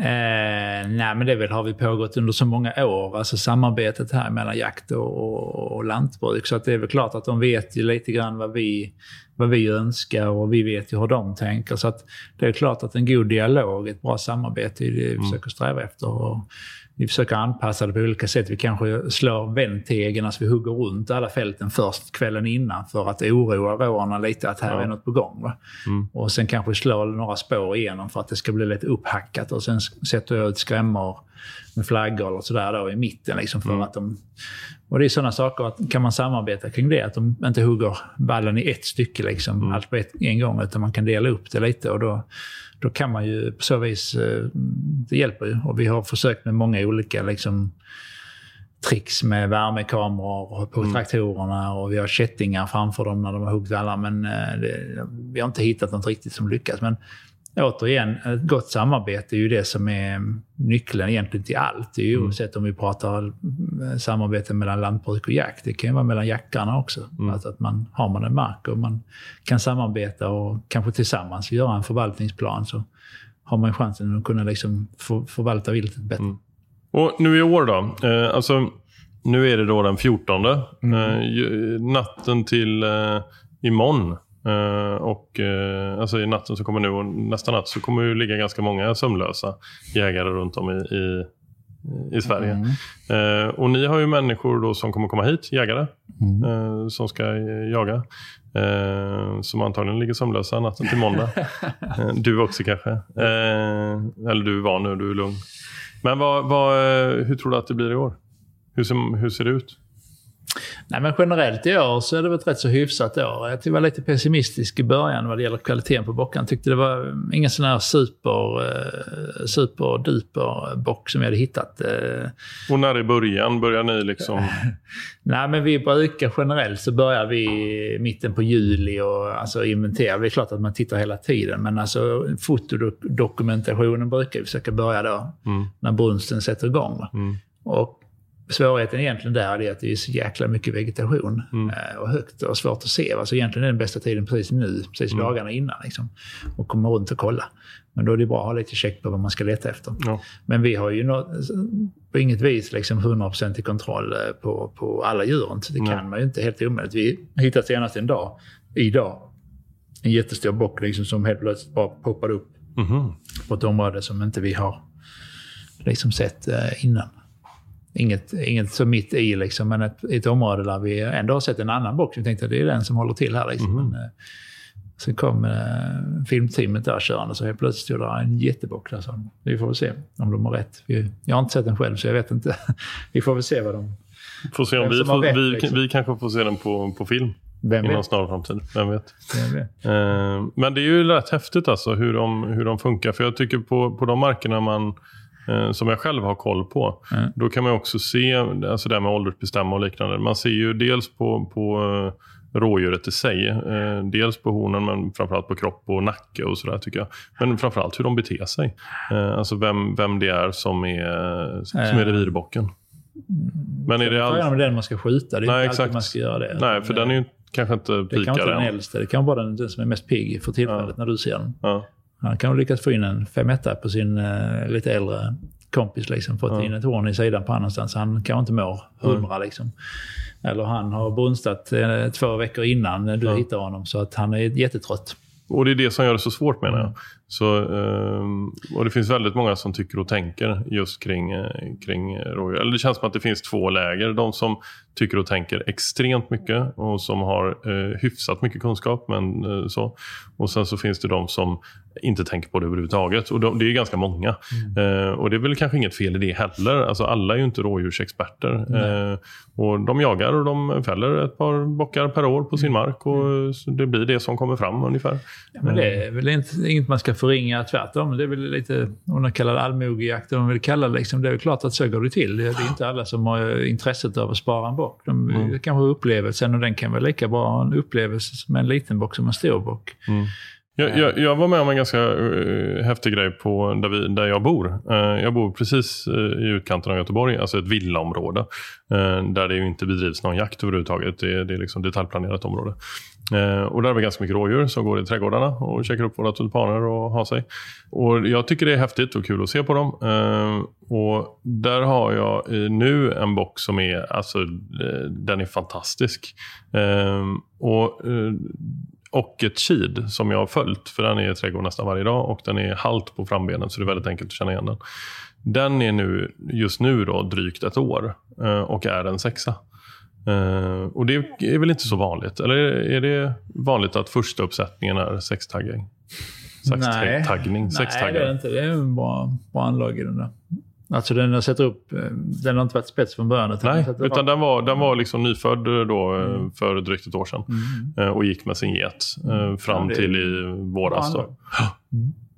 Eh, nej, men det väl har vi pågått under så många år, alltså samarbetet här mellan jakt och, och, och lantbruk. Så att det är väl klart att de vet ju lite grann vad vi, vad vi önskar och vi vet ju hur de tänker. Så att det är klart att en god dialog, ett bra samarbete är det vi försöker sträva efter. Och vi försöker anpassa det på olika sätt. Vi kanske slår vändtegen, alltså vi hugger runt alla fälten först kvällen innan för att oroa råarna lite att här Ja. är något på gång. Va? Och sen kanske slå några spår igenom för att det ska bli lite upphackat. Och sen sätter jag ut skrämmor med flaggor och sådär då i mitten. Liksom för att de, och det är sådana saker, att kan man samarbeta kring det, att de inte hugger ballen i ett stycke, liksom, allt på ett, en gång, utan man kan dela upp det lite. Och då, då kan man ju på så vis, eh, det hjälper ju. Och vi har försökt med många olika liksom, tricks med värmekameror på traktorerna och vi har kättingar framför dem när de har huggit alla. Men eh, det, vi har inte hittat något riktigt som lyckas. Men återigen, ett gott samarbete är ju det som är nyckeln egentligen till allt. Det är ju oavsett om vi pratar eh, samarbete mellan lantbruk och jakt. Det kan ju vara mellan jackarna också. Alltså att man, har man en mark och man kan samarbeta och kanske tillsammans göra en förvaltningsplan så har man chansen att kunna liksom för, förvalta viltet bättre. Och nu i år då? Eh, alltså, Nu är det då den 14. Mm. Eh, natten till eh, imorgon. Eh, och eh, alltså i natten som kommer nu och nästa natt så kommer det ligga ganska många sömnlösa jägare runt om i, i, i Sverige. Mm. Eh, och ni har ju människor då som kommer komma hit, jägare, mm. Som ska jaga. Som antagligen ligger sömnlösa natten till måndag. du också kanske. eller du var nu, du är lugn. Men vad, vad, hur tror du att det blir i år? Hur ser, hur ser det ut? Nej, men generellt i år så är det väl ett rätt så hyfsat år. Jag var lite pessimistisk i början vad det gäller kvaliteten på bockarna. Tyckte det var ingen sån här super, eh, superduper bock som jag hade hittat. Eh. Och när i början börjar ni liksom? Nej, men vi brukar generellt så börjar vi mitten på juli och alltså inventera. Det är klart att man tittar hela tiden, men alltså fotodokumentationen brukar vi försöka börja då, mm. när brunsten sätter igång. Mm. Och Svårigheten egentligen där är att det är så jäkla mycket vegetation mm. Eh, och högt och svårt att se. Alltså egentligen är den bästa tiden precis nu, precis mm. dagarna innan. Liksom, och komma runt och kolla. Men då är det bra att ha lite check på vad man ska leta efter. Ja. Men vi har ju något, på inget vis liksom 100% i kontroll eh, på, på alla djuren. Så det kan man ju inte helt omöjligt. Vi hittade senast en dag, idag, en jättestor bock liksom, som helt plötsligt bara poppade upp mm. på ett område som inte vi har liksom sett eh, innan. Inget, inget så mitt i, liksom, men ett, ett område där vi ändå har sett en annan box. Vi tänkte att det är den som håller till här. Liksom. Mm. Men, eh, sen kom eh, filmteamet där körande så helt plötsligt stod där en jättebock där. Så vi får väl se om de har rätt. Vi, jag har inte sett den själv så jag vet inte. vi får väl se vad de... Får se om vi, får, rätt, vi, liksom. vi kanske får se den på, på film. Vem inom snar framtid. Vem vet. Vem vet. Eh, men det är ju rätt häftigt alltså hur de, hur de funkar. För jag tycker på, på de markerna man Eh, som jag själv har koll på. Mm. Då kan man också se, alltså det här med åldersbestämma och liknande. Man ser ju dels på, på eh, rådjuret i sig. Eh, dels på hornen men framförallt på kropp och nacke och sådär tycker jag. Men framförallt hur de beter sig. Alltså vem, vem det är som är, som är revirbocken. Men är det all... Frågan om den man ska skjuta. Det är Nej, inte alltid man ska göra det. Nej, för den är ju kanske inte pikar Det kanske inte den äldste. Det kan vara den, den som är mest pigg för tillfället ja. när du ser den. Ja. Han kan ha lyckats få in en 5 på sin uh, lite äldre kompis. Liksom, fått ja. in ett horn i sidan på annanstans. Han kanske inte mår hundra. Mm. Liksom. Eller han har brunstat uh, två veckor innan du ja. hittar honom. Så att han är jättetrött. Och det är det som gör det så svårt menar jag. Så, um, och det finns väldigt många som tycker och tänker just kring, uh, kring rådjur. Eller det känns som att det finns två läger. De som tycker och tänker extremt mycket och som har uh, hyfsat mycket kunskap. Men, uh, så. Och sen så finns det de som inte tänker på det överhuvudtaget. Och de, det är ganska många. Mm. och det är väl kanske inget fel i det heller. Alltså, alla är ju inte rådjursexperter. Mm. och de jagar och de fäller ett par bockar per år på sin mm. mark. Och mm. det blir det som kommer fram ungefär. Ja, men det är väl inte, inget man ska förringa. Tvärtom, det är väl lite, om de kallar det allmogejakt, om de vill kalla det liksom, det är klart att så går det till. Det är inte alla som har intresset av att spara en bock. De mm. kanske har upplevelsen och den kan vara lika bra en upplevelse med en liten bock som en stor bock. Mm. Jag, jag, jag, var med om en ganska uh, häftig grej på där, vi, där jag bor. Uh, jag bor precis uh, i utkanten av Göteborg, alltså ett villaområde. där det inte bedrivs någon jakt överhuvudtaget. Det, det är liksom detaljplanerat område. Eh, och där har vi ganska mycket rådjur som går i trädgårdarna och käkar upp våra tulpaner och har sig. Och jag tycker det är häftigt och kul att se på dem. Eh, och där har jag nu en bock som är, alltså eh, den är fantastisk. Eh, och eh, och ett kid som jag har följt, för den är i trädgården nästan varje dag och den är halt på frambenen så det är väldigt enkelt att känna igen den. Den är nu, just nu då, drygt ett år eh, och är en sexa. Uh, och det är väl inte så vanligt? Eller är det vanligt att första uppsättningen är sextaggning? Sextaggning? Nej, Nej, det är inte. Det är en bra, bra anlag i den där. Alltså den sätter upp, eh, den har inte varit spets från början. Utan Nej, den utan den var, den var liksom nyfödd då eh, mm. för drygt ett år sedan. Mm. Och gick med sin get fram ja, till i våras. Då.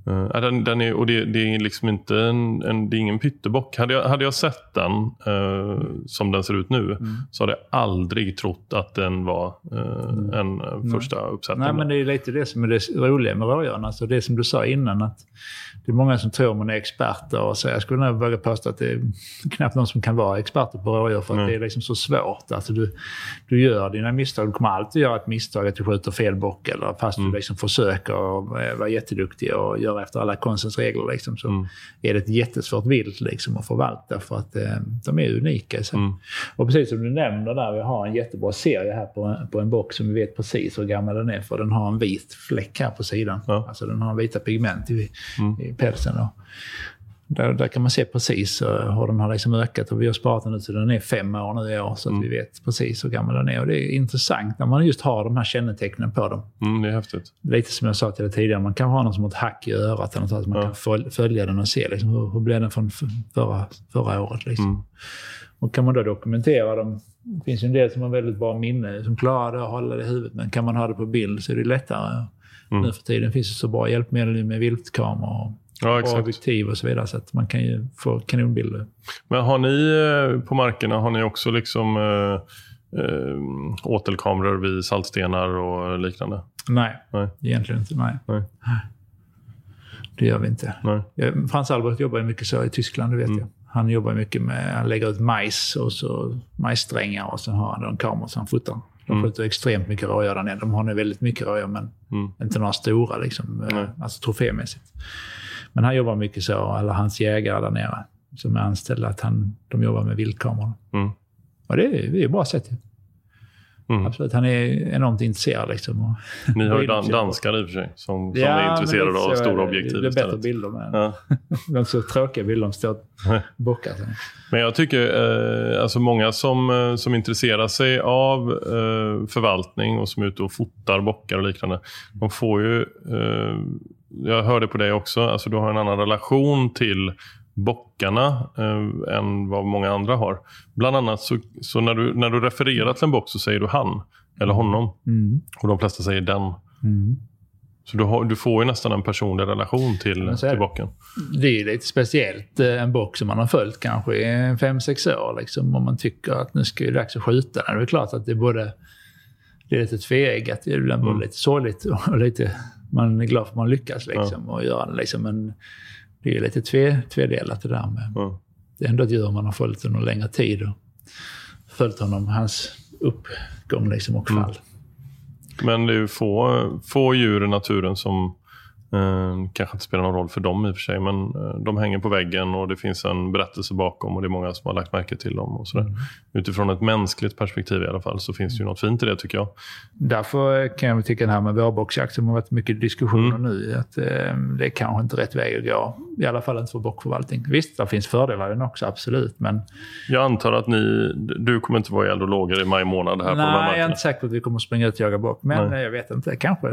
Mm. Uh, den, den är, och det, det, är liksom inte en, en, det är ingen pyttebock. Hade jag, hade jag sett den uh, som den ser ut nu mm. så hade jag aldrig trott att den var uh, mm. en mm. första uppsättning. Nej, men det är lite det som är det roliga med rådjuren. Alltså det som du sa innan, att det är många som tror man är experter. Och så jag skulle nog våga påstå att det är knappt någon som kan vara experter på rådjur för att mm. det är liksom så svårt. Alltså du, du gör dina misstag. Du kommer alltid göra ett misstag att du skjuter fel bock eller fast mm. du liksom försöker vara jätteduktig och gör göra efter alla konstens regler liksom, så mm. är det ett jättesvårt vilt liksom, att förvalta för att eh, de är unika sig. Mm. Och precis som du nämner där, vi har en jättebra serie här på, på en box som vi vet precis hur gammal den är för den har en vit fläck här på sidan. Ja. Alltså den har vita pigment i, mm. i pälsen. Och, där, där kan man se precis hur den har liksom ökat. Och vi har sparat den ut så den är fem år nu i år. Så mm. vi vet precis hur gammal den är. Och det är intressant när man just har de här kännetecknen på dem. Mm, det är häftigt. Lite som jag sa till dig tidigare. Man kan ha någon som ett hack i örat. Eller något, så att man ja. kan följa den och se liksom, hur, hur blev den från förra, förra året. Liksom. Mm. Och kan man då dokumentera dem. Det finns ju en del som har väldigt bra minne, som klarar det och håller det i huvudet. Men kan man ha det på bild så är det lättare. Mm. Nu för tiden finns det så bra hjälpmedel med viltkameror ja, exakt. objektiv och så vidare. Så att man kan ju få kanonbilder. Men har ni eh, på markerna, har ni också liksom äh, äh, åtelkameror vid saltstenar och liknande? Nej, nej. egentligen inte. Nej. nej. Det gör vi inte. Nej. Frans Albert jobbar mycket så i Tyskland, det vet mm. jag. Han jobbar mycket med, han lägger ut majs och så majssträngar och sen har han en kamera som han fotar. De mm. skjuter extremt mycket rådjur där nere. De har nu väldigt mycket rådjur men mm. inte några stora liksom, alltså trofémässigt. Men han jobbar mycket så, eller hans jägare där nere som är anställda, att han, de jobbar med vildkameror. Mm. Och det är, det är bra sätt. Mm. Absolut, han är enormt intresserad. Liksom, Ni har ju dan danskar i och för sig som, som ja, är intresserade av stora objektiv Det är bättre bilder med. Ja. de så tråkiga bilder, de står bockar. Men jag tycker, eh, alltså många som, eh, som intresserar sig av eh, förvaltning och som är ute och fotar bockar och liknande, de får ju eh, jag hörde på dig också, alltså du har en annan relation till bockarna eh, än vad många andra har. Bland annat så, så, när, du, när du refererar till en bock så säger du han eller honom. Mm. Och de flesta säger den. Mm. Så du, har, du, får ju nästan en personlig relation till, till bocken. Det är lite speciellt. Eh, en bock som man har följt kanske i fem sex år. Liksom, om man tycker att nu ska det dags att skjuta den. Det är klart att det är både det är lite tveeggat. Det är mm. lite sorgligt och lite man är glad för att man lyckas liksom, ja. och göra det. Liksom, men det är lite tve, tvedelat det där med. Ja. Det är ändå ett djur man har följt under längre tid och följt honom, hans uppgång liksom, och fall. Mm. Men det är ju få, få djur i naturen som Eh, kanske inte spelar någon roll för dem i och för sig, men eh, de hänger på väggen och det finns en berättelse bakom och det är många som har lagt märke till dem. och sådär. Mm. Utifrån ett mänskligt perspektiv i alla fall så finns det ju något fint i det tycker jag. Därför kan jag tycka det här med vårbocksjakt som har varit mycket diskussioner mm. nu, att eh, det är kanske inte rätt väg att gå. I alla fall inte för bockförvaltning. Visst, det finns fördelar i den också, absolut. Men... Jag antar att ni, du kommer inte vara i eld och lågor i maj månad här Nej, på de här jag är inte säker på att vi kommer springa ut och jaga bock. Men Nej. jag vet inte, kanske.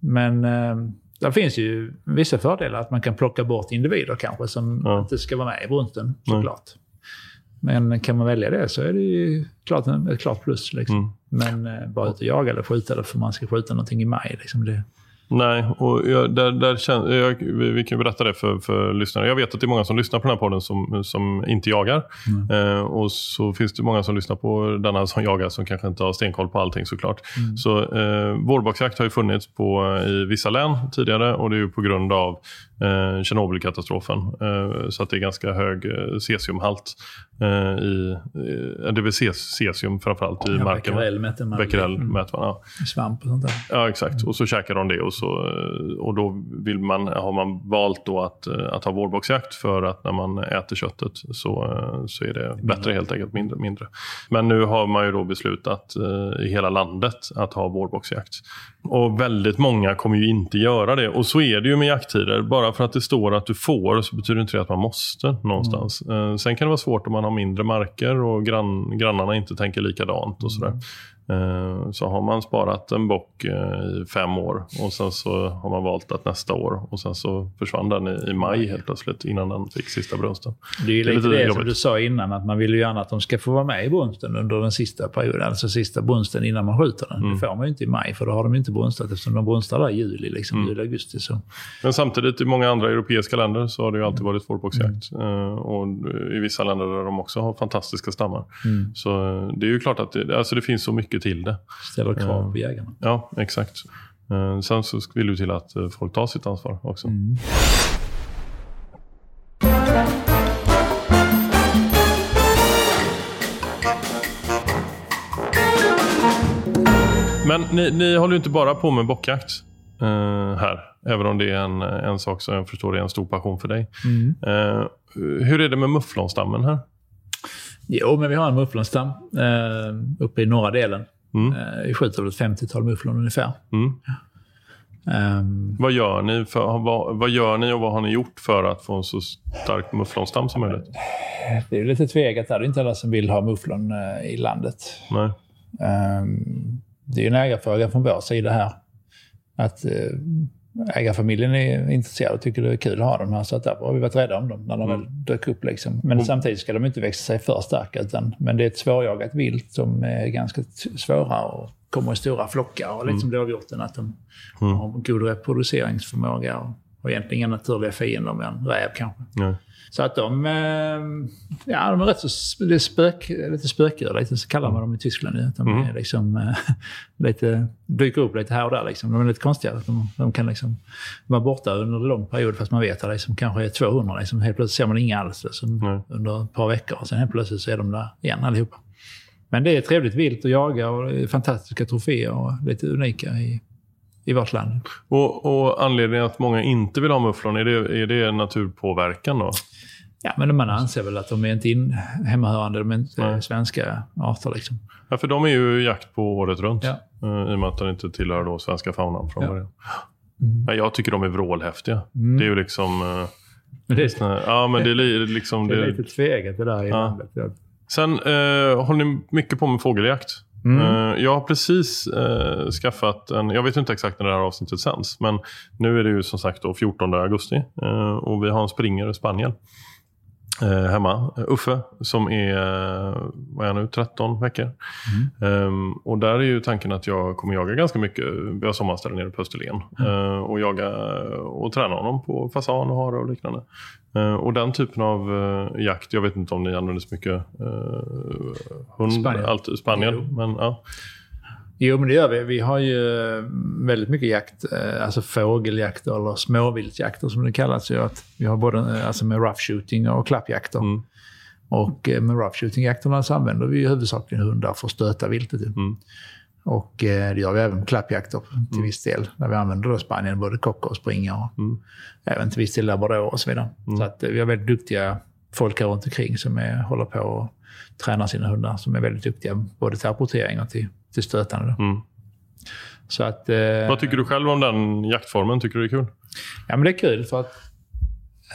Men eh, det finns ju vissa fördelar att man kan plocka bort individer kanske som ja. inte ska vara med i brunsten såklart. Men kan man välja det så är det ju klart, ett klart plus. Liksom. Mm. Men eh, bara ut och jaga eller skjuta eller för man ska skjuta någonting i maj. Liksom det, Nej, och jag, där, där jag, vi kan berätta det för, för lyssnare. Jag vet att det är många som lyssnar på den här podden som, som inte jagar. Mm. Eh, och så finns det många som lyssnar på denna som jagar som kanske inte har stenkoll på allting såklart. Mm. Så eh, vårboxjakt har ju funnits på, i vissa län tidigare och det är ju på grund av eh, Tjernobylkatastrofen. Eh, så att det är ganska hög eh, cesiumhalt eh, i, eh, det är cesium framförallt i ja, marken. Becquerel mäter man. Becquerel mm. mäter man, ja. Svamp och sånt där. Ja, exakt. Och så käkar de det och, så, eh, och då vill man, har man valt då att, att ha vårboxjakt för att när man äter köttet så, så är det bättre helt enkelt, mindre, mindre. Men nu har man ju då beslutat i hela landet att ha vårboxjakt. Och väldigt många kommer ju inte göra det. Och så är det ju med jakttider. Bara för att det står att du får så betyder inte det att man måste någonstans. Mm. sen kan det vara svårt om man har mindre marker och grann, grannarna inte tänker likadant och sådär. Eh, så har man sparat en bock eh, i fem år och sen så har man valt att nästa år och sen så försvann den i, maj helt plötsligt innan den fick sista brunsten. Det är ju lite det, det som du sa innan att man vill ju gärna att de ska få vara med i brunsten under den sista perioden, alltså sista brunsten innan man skjuter den. Mm. Det får man ju inte i maj för då har de inte brunstat eftersom de brunstar där i juli, liksom, mm. juli, augusti. Så. Men samtidigt i många andra europeiska länder så har det ju alltid varit fårbocksjakt mm. Eh, och i vissa länder där de också har fantastiska stammar. Mm. Så det är ju klart att det, alltså det finns så mycket mycket till det. Ställer krav på eh, jägarna. Ja, exakt. Eh, sen så vill du till att eh, folk tar sitt ansvar också. Mm. Men ni, ni håller ju inte bara på med bockjakt. eh, här. Även om det är en, en sak som jag förstår är en stor passion för dig. Mm. Eh, hur är det med mufflonstammen här? Jo, men vi har en mufflonstam eh, uppe i norra delen. Mm. Eh, vi skjuter väl ett 50-tal mufflon ungefär. Mm. Ehm, Vad, gör ni för, vad, vad gör ni och vad har ni gjort för att få en så stark mufflonstam som möjligt? det är lite tvegat där. Det är inte alla som vill ha mufflon eh, i landet. Nej. Ehm, det är en ägarfråga från vår sida här. Att eh, ägarfamiljen är intresserad och tycker det är kul att ha dem här. Så att därför har vi varit rädda om dem när de Mm. väl dök upp. Liksom. Men samtidigt ska de inte växa sig för starka. Utan, men det är ett svårjagat vilt som är ganska svåra och kommer i stora flockar. Och lite som dovhjorten, att de har god reproduceringsförmåga och har egentligen inga naturliga fiender med en räv kanske. Nej. Så att de, eh, ja, de är rätt så det spök, lite spökdjur, lite så kallar man dem i Tyskland. nu. De Mm. är liksom, eh, lite, dyker upp lite här och där. Liksom. De är lite konstiga. De, de kan liksom vara borta under en lång period fast man vet att det liksom, kanske är 200. Liksom. Helt plötsligt ser man inga alls liksom, Nej. under ett par veckor. Och sen helt plötsligt så är de där igen allihopa. Men det är trevligt vilt att jaga och fantastiska troféer och lite unika i, i vårt land. Och, och anledningen att många inte vill ha mufflon, är det, är det naturpåverkan då? Ja, men man anser väl att de är inte in, hemmahörande, de är inte Nej. svenska arter. Liksom. Ja, för de är ju jakt på året runt. Ja. eh, I och med att de inte tillhör då svenska faunan från Ja. början. Ja, jag tycker de är vrålhäftiga. Mm. Det är ju liksom... eh, Men det, såna här- ja, men det är li- liksom... det är lite tvegat det där i Ja. landet. Sen eh, håller ni mycket på med fågeljakt. Mm. Eh, jag har precis eh, skaffat en, jag vet inte exakt när det här avsnittet sänds, men nu är det ju som sagt då 14 augusti eh, och vi har en springare spaniel eh, hemma, eh, Uffe, som är, eh, vad är han nu, 13 veckor. Ehm, och där är ju tanken att jag kommer jaga ganska mycket. Vi har sommarställe nere på Österlen. Eh, och jaga och träna honom på fasan och hare och liknande. Eh, och den typen av eh, jakt, jag vet inte om ni använder så mycket uh, hund, Spaniel. Alltid, Spanien. Men, ja. Jo, men det gör vi. Vi har ju eh, väldigt mycket jakt, eh, alltså fågeljakter eller småviltjakter som det kallas. Ju att vi har både eh, alltså med rough shooting och klappjakter. Mm. Och med rough shooting-jakterna så använder vi huvudsakligen hundar för att stöta viltet. ju. Mm. Och det gör vi även på klappjakter till viss del. Där vi använder då Spanien, både kockar och springa och Mm. även till viss del labrador och så vidare. Så att vi har väldigt duktiga folk här runt omkring som är, håller på och tränar sina hundar. Som är väldigt duktiga både till apportering och till, till stötande. Mm. Så att... Eh, Vad tycker du själv om den jaktformen? Tycker du det är kul? Ja, men det är kul för att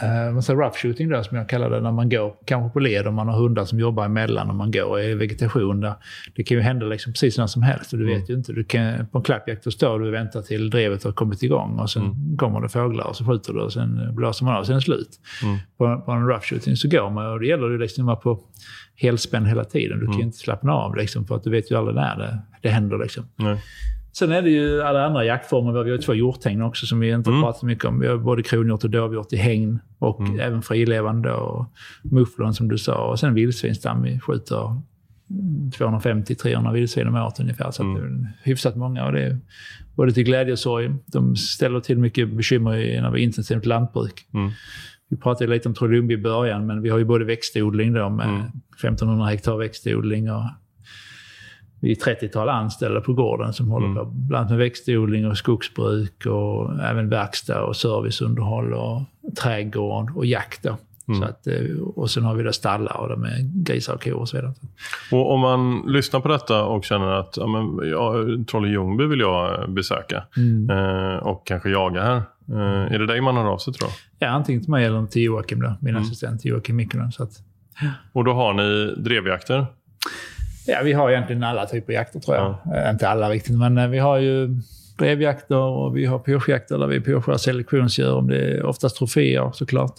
eh, rough shooting då, som jag kallar det, när man går kanske på led och man har hundar som jobbar emellan och man går i vegetation. Där. Det kan ju hända liksom precis när som helst och du vet ju inte. Du kan, på en klappjakt då står du och väntar till drevet har kommit igång och sen kommer det fåglar och så skjuter du och sen blåser man av och sen är det slut. Mm. På, på en rough shooting så går man och det gäller ju liksom att vara på helspänn hela tiden. Du kan ju inte slappna av liksom, för att du vet ju aldrig när det, det händer. Liksom. Nej. Sen är det ju alla andra jaktformer. Vi har två hjorthägn också som vi inte har Mm. pratat mycket om. Vi har både kronhjort och dovhjort i hägn och även frilevande och mufflon som du sa. Och sen vildsvinsstam. Vi skjuter 250-300 vildsvin om året ungefär. Så att det är hyfsat många. Och det är både till glädje och sorg. De ställer till mycket bekymmer i- när vi har intensivt lantbruk. Mm. Vi pratade lite om Trollumbi i början, men vi har ju både växtodling då med 1500 hektar växtodling och vi är 30-tal anställda på gården som håller på bland annat med växtodling och skogsbruk och även verkstad och serviceunderhåll och trädgård och jakt. Då. Så att, eh, och sen har vi då stallar och de är grisar och kor och så vidare. Och om man lyssnar på detta och känner att ja, men, ja, Trolle Ljungby vill jag besöka eh, och kanske jaga här. Eh, är det dig man hör av sig tror jag? Ja, antingen till mig eller till Joakim då, min assistent Joakim Mikkonen. Så att, Och då har ni drevjakter? Ja, vi har egentligen alla typer av jakter tror jag. Eh, Inte alla riktigt, men eh, vi har ju drevjakter och vi har pyrschjakter där vi pyrschar selektionsdjur. Om det är oftast troféer såklart.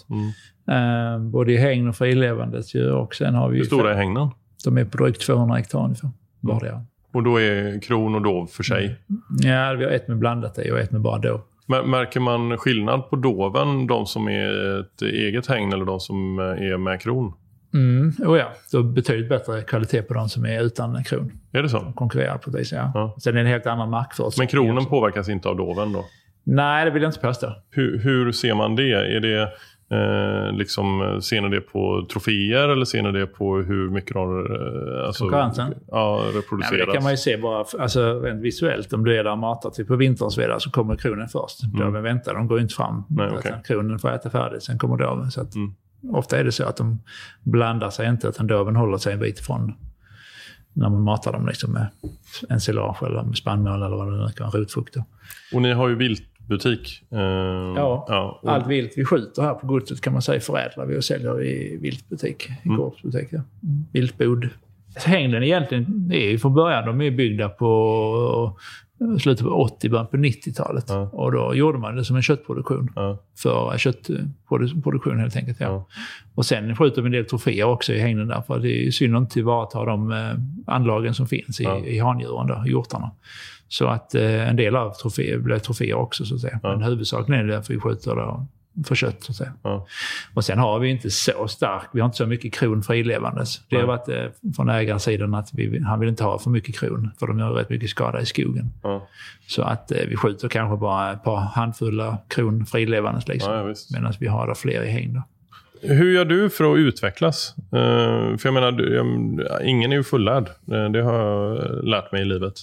Eh, både i hägn och frilevandet djur. Och sen har vi Hur stora är hängnen? De är på drygt 200 hektar ungefär. Vardera. Och då är kron och dov för sig. Ja, vi har ett med blandat i och ett med bara. Mär- Märker man skillnad på doven, de som är ett eget hägn eller de som är med kron? Mm, oh ja, då är det betydligt bättre kvalitet på de som är utan kron. Är det så? Konkurrerar på ett vis, ja. Ja. Sen är det en helt annan markförutsättning. Men kronen också. påverkas inte av doven då? Nej, det vill jag inte påstå. Hur, hur ser man det? Är det Eh, liksom, ser ni det på troféer eller ser ni det på hur mycket de eh, alltså, Konkurrensen? Ja, reproduceras? Ja, det kan man ju se bara alltså, rent visuellt. Om du är där och matar typ på vinterns så kommer kronen först. Mm. Döven väntar, de går inte fram. Nej, okay. Kronen får äta färdigt, sen kommer döven. Så att, Mm. Ofta är det så att de blandar sig inte, utan döven håller sig en bit ifrån när man matar dem liksom med ensilage eller med spannmål eller vad det nu kan vara, rotfrukter. Och ni har ju viltbutik. Eh, Ja, ja och, Allt vilt vi skjuter här på godset kan man säga förädlar vi och säljer i viltbutik, i Mm. gårdsbutik. Ja. Viltbod. Hängden egentligen är ju från början, de är byggda på slutet på 80, början på 90-talet. Ja. Och då gjorde man det som en köttproduktion. ja, För köttproduktion helt enkelt. Ja. Ja. Och sen skjuter vi en del troféer också i hängden där. För det är synd att inte tillvarata de eh, anlagen som finns i, i handjuren, då, hjortarna. Så att eh, en del av troféer blir troféer också så att säga. Men huvudsakligen är det därför vi skjuter då, för kött så att säga. ja. Och sen har vi inte så stark, vi har inte så mycket kron frilevandes. Det har varit eh, från ägarsidan att vi, han vill inte ha för mycket kron, för de gör rätt mycket skada i skogen. ja. Så att eh, vi skjuter kanske bara ett par handfulla kron frilevandes liksom. ja. Medan vi har fler i häng då. Hur gör du för att utvecklas? Eh, för jag menar, du, jag, ingen är ju fullärd. Eh, det har jag lärt mig i livet.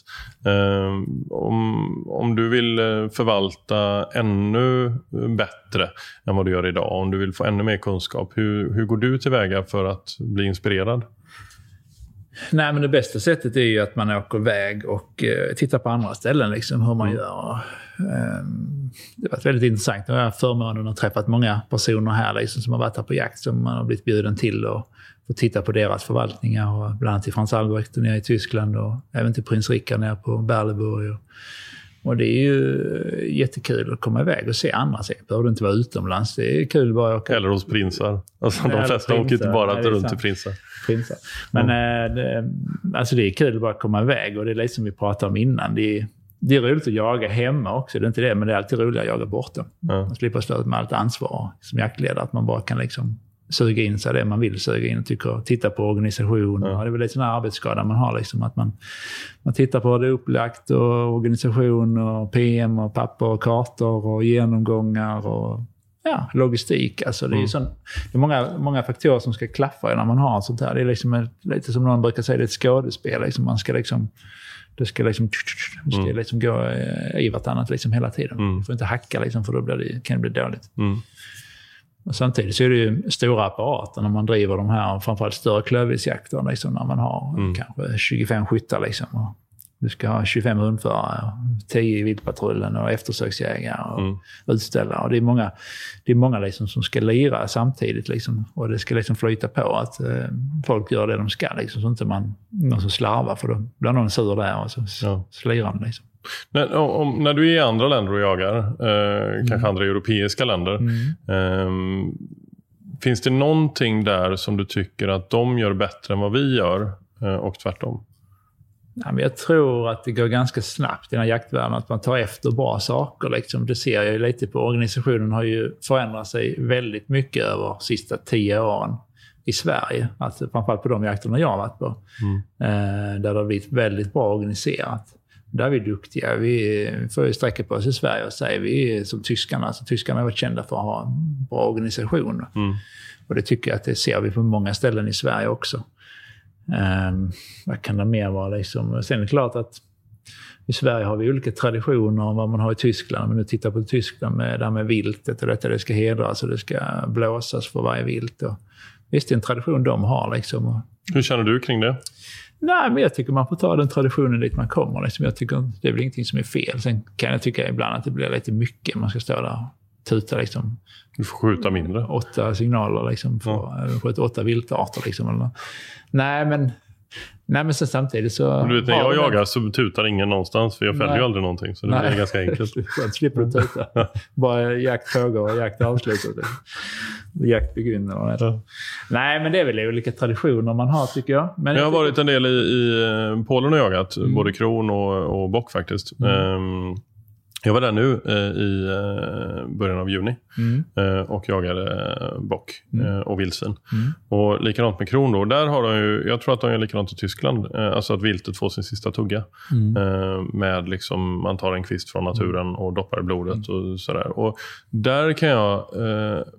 Eh, om, om du vill förvalta ännu bättre än vad du gör idag, om du vill få ännu mer kunskap, hur, hur går du tillväga för att bli inspirerad? Nej, men det bästa sättet är ju att man åker iväg och eh, tittar på andra ställen, liksom, hur man Mm. gör. Ehm, det har varit väldigt intressant. Jag har förmånen att träffat många personer här liksom, som har varit här på jakt, som man har blivit bjuden till och fått titta på deras förvaltningar. Och bland annat till Frans Albrecht nere i Tyskland och även till prins Rickard nere på Berleburg. Och, och det är ju jättekul att komma iväg och se andra. Sen behöver inte vara utomlands. Det är kul bara att åka Eller hos prinsar. Alltså, de flesta åker inte prinsar. bara Nej, runt till prinsar. Prinsar. Men eh, det, alltså det är kul att bara komma iväg och det är lite som vi pratade om innan. Det är, det är roligt att jaga hemma också, det är inte det, men det är alltid roligare att jaga borta. Ja. Man slipper stå med allt ansvar som jaktledare, att man bara kan liksom suga in sig det man vill suga in och tycker, titta på organisation. Ja. Och det är väl lite sån här arbetsskada man har, liksom, att man, man tittar på det upplagt och organisation och PM och papper och kartor och genomgångar och ja, logistik. Alltså det är, Mm. sån, det är många, många faktorer som ska klaffa när man har sånt här. Det är liksom ett, lite som någon brukar säga, det är ett skådespel. Liksom. Man ska liksom, det ska liksom, det ska Mm. liksom gå eh, i vartannat liksom hela tiden. Mm. Du får inte hacka liksom, för då blir det, kan det bli dåligt. Mm. Och samtidigt så är det ju stora apparater när man driver de här, framförallt större klövviltsjakter, liksom, när man har Mm. kanske 25 skyttar. Liksom, och du ska ha 25 hundförare, och 10 i viltpatrullen och eftersöksjägare och Mm. utställare. Och det är många, det är många liksom som ska lira samtidigt. Liksom, och det ska liksom flyta på att eh, folk gör det de ska. Liksom, så inte man någon som slarvar, för då blir någon sur där och så Ja. slirar man. Liksom. När, om, när du är i andra länder och jagar, eh, kanske andra europeiska länder, ehm, finns det någonting där som du tycker att de gör bättre än vad vi gör eh, och tvärtom? Ja, men jag tror att det går ganska snabbt i den här jaktvärlden att man tar efter bra saker. Liksom. Det ser jag ju lite på. Organisationen har ju förändrat sig väldigt mycket över de sista tio åren i Sverige. Alltså, framförallt på de jakterna jag har varit på. Eh, där det har blivit väldigt bra organiserat. Där är vi duktiga. Vi får ju sträcka på oss i Sverige och säga vi är som tyskarna. Alltså, tyskarna har varit kända för att ha en bra organisation. Mm. Och det tycker jag att det ser vi på många ställen i Sverige också. Um, vad kan det mer vara? Liksom? Sen är det klart att i Sverige har vi olika traditioner om vad man har i Tyskland. Om man nu tittar på Tyskland med det här med viltet och detta, det ska hedras och det ska blåsas för varje vilt. Och, visst, det är en tradition de har. Liksom. Hur känner du kring det? nej, men jag tycker man får ta den traditionen dit man kommer. Liksom. Jag tycker det är väl ingenting som är fel. Sen kan jag tycka ibland att det blir lite mycket. Man ska stå där tuta liksom, Du får skjuta mindre. åtta signaler liksom, för ja. skjuta åtta viltarter. Liksom, eller. Nej, men, nej, men sen samtidigt så... Du vet, när jag jagar så tutar ingen någonstans, för jag fäller ju Nej. aldrig någonting. Så det blir ganska enkelt. Skönt, slipper du tuta. Bara jakt pågår och jakt avslutas. Jakt begynner. Ja. Nej, men det är väl olika traditioner man har tycker jag. Men Jag har varit en del i, i eh, Polen och jagat, Mm. både kron och, och bock faktiskt. Ehm, Jag var där nu eh, i eh, början av juni Mm. eh, och jagade eh, bock Mm. eh, och vildsvin. Mm. Och likadant med kron. Då. Där har de ju, jag tror att de gör likadant i Tyskland. Eh, alltså att viltet får sin sista tugga. Mm. Med liksom, man tar en kvist från naturen och doppar i blodet. Mm. och sådär. Och Där kan jag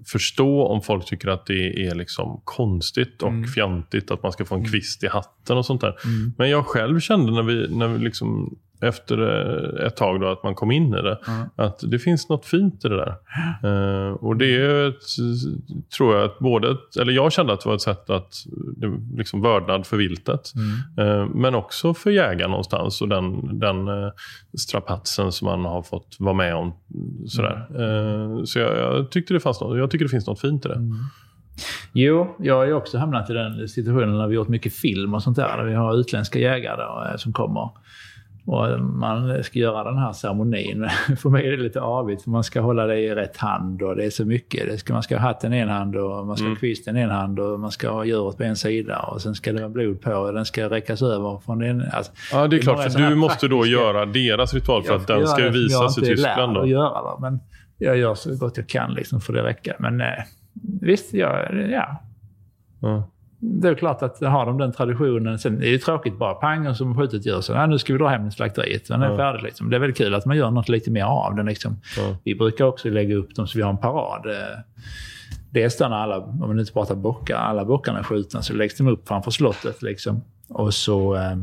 förstå om folk tycker att det är liksom konstigt och Mm. fjantigt att man ska få en kvist i hatten och sånt där. Mm. Men jag själv kände när vi, när vi liksom, efter eh, ett tag då, att man kom in i det, Mm. att det finns något fint i det där. Eh, och det är ett, tror jag, att både ett, eller jag kände att det var ett sätt att, liksom vördnad för viltet. Mm. Eh, men också för jägaren någonstans och den, den eh, strapatsen som man har fått vara med om. Sådär. Eh, så jag, jag, tyckte det fanns något, jag tycker det finns något fint i det. Jo, jag har ju också hamnat i den situationen när vi gjort mycket film och sånt där. Där vi har utländska jägare som kommer. Och man ska göra den här ceremonin. För mig är det lite avigt, för man ska hålla det i rätt hand och det är så mycket. Det ska, man ska ha hatten i en hand och man ska ha kvisten i en hand och man ska ha djuret på en sida och sen ska det vara blod på och den ska räckas över från den. Alltså, Ja, det är klart. För du måste då göra deras ritual för Jag att den ska det visas i jag är Tyskland. att göra, va? Men jag gör så gott jag kan liksom för det räcka. Men eh, visst, ja, ja, Ja. Det är klart att har de den traditionen. Sen är det tråkigt bara pang och som skjutit djur. Så ja, nu ska vi dra hem till slakteriet. Sen är Ja. färdigt. Liksom. Det är väldigt kul att man gör något lite mer av den. Liksom. Ja. Vi brukar också lägga upp dem så vi har en parad. Eh, Dels när alla, om man inte pratar bockar, alla bockarna är skjutna så läggs de upp framför slottet. Liksom. Och så eh,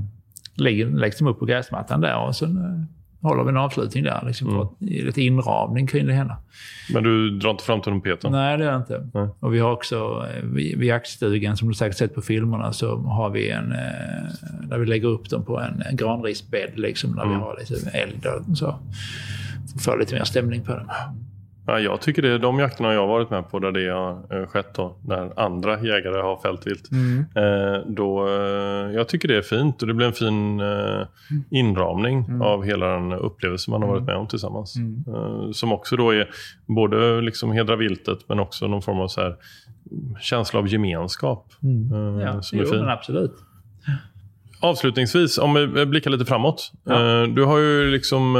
läggs de upp på gräsmattan där och sen eh, håller vi en avslutning där. Liksom, Mm. lite inramning kring det hela. Men du drar inte fram trumpeten? Nej, det gör jag inte. Nej. Och vi har också, eh, vid, vid jaktstugan, som du säkert sett på filmerna, så har vi en, eh, där vi lägger upp dem på en, en granrisbädd, liksom, där Mm. vi har lite eld och så. Får lite mer stämning på det. Ja, jag tycker det är de jakterna jag har varit med på där det har eh, skett då, när andra jägare har fällt vilt. Mm. Eh, då, eh, jag tycker det är fint och det blir en fin eh, inramning Mm. av hela den upplevelse man har varit med om tillsammans. Mm. Eh, som också då är både liksom hedra viltet men också någon form av så här, känsla av gemenskap. eh, Ja, som jo, är fin. men absolut. Avslutningsvis, om vi blickar lite framåt. Ja. Eh, Du har ju liksom...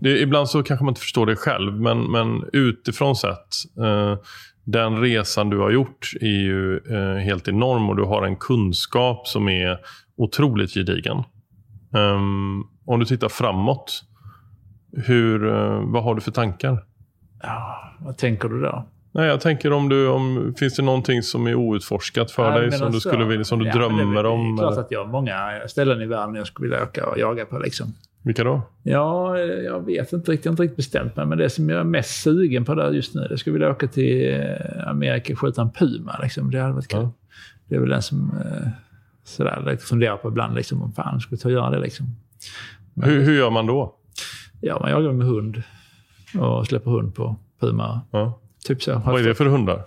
Det, ibland så kanske man inte förstår det själv, men, men utifrån sett. eh, Den resan du har gjort är ju eh, helt enorm och du har en kunskap som är otroligt gedigen. Ehm, om du tittar framåt, hur, eh, vad har du för tankar? Ja, vad tänker du då? Nej, jag tänker om du, om, finns det någonting som är outforskat för Ja, dig som du, alltså, skulle vilja, som du ja, drömmer det, om? Det är klart eller? att jag har många ställen i världen jag skulle vilja åka och jaga på. Liksom. Vilka då? Ja, jag vet inte riktigt. Jag har inte riktigt bestämt mig. Men det som jag är mest sugen på där just nu, det skulle vilja åka till eh, Amerika och skjuta en puma. Liksom. Det hade varit kul. Ja. Det är väl den som eh, sådär, lite funderar på ibland. Liksom, om fan skulle ta och göra det. Liksom. Hur, hur gör man då? Ja, man jagar med hund och släpper hund på puma. Ja. Typ så. Vad är det för hundar?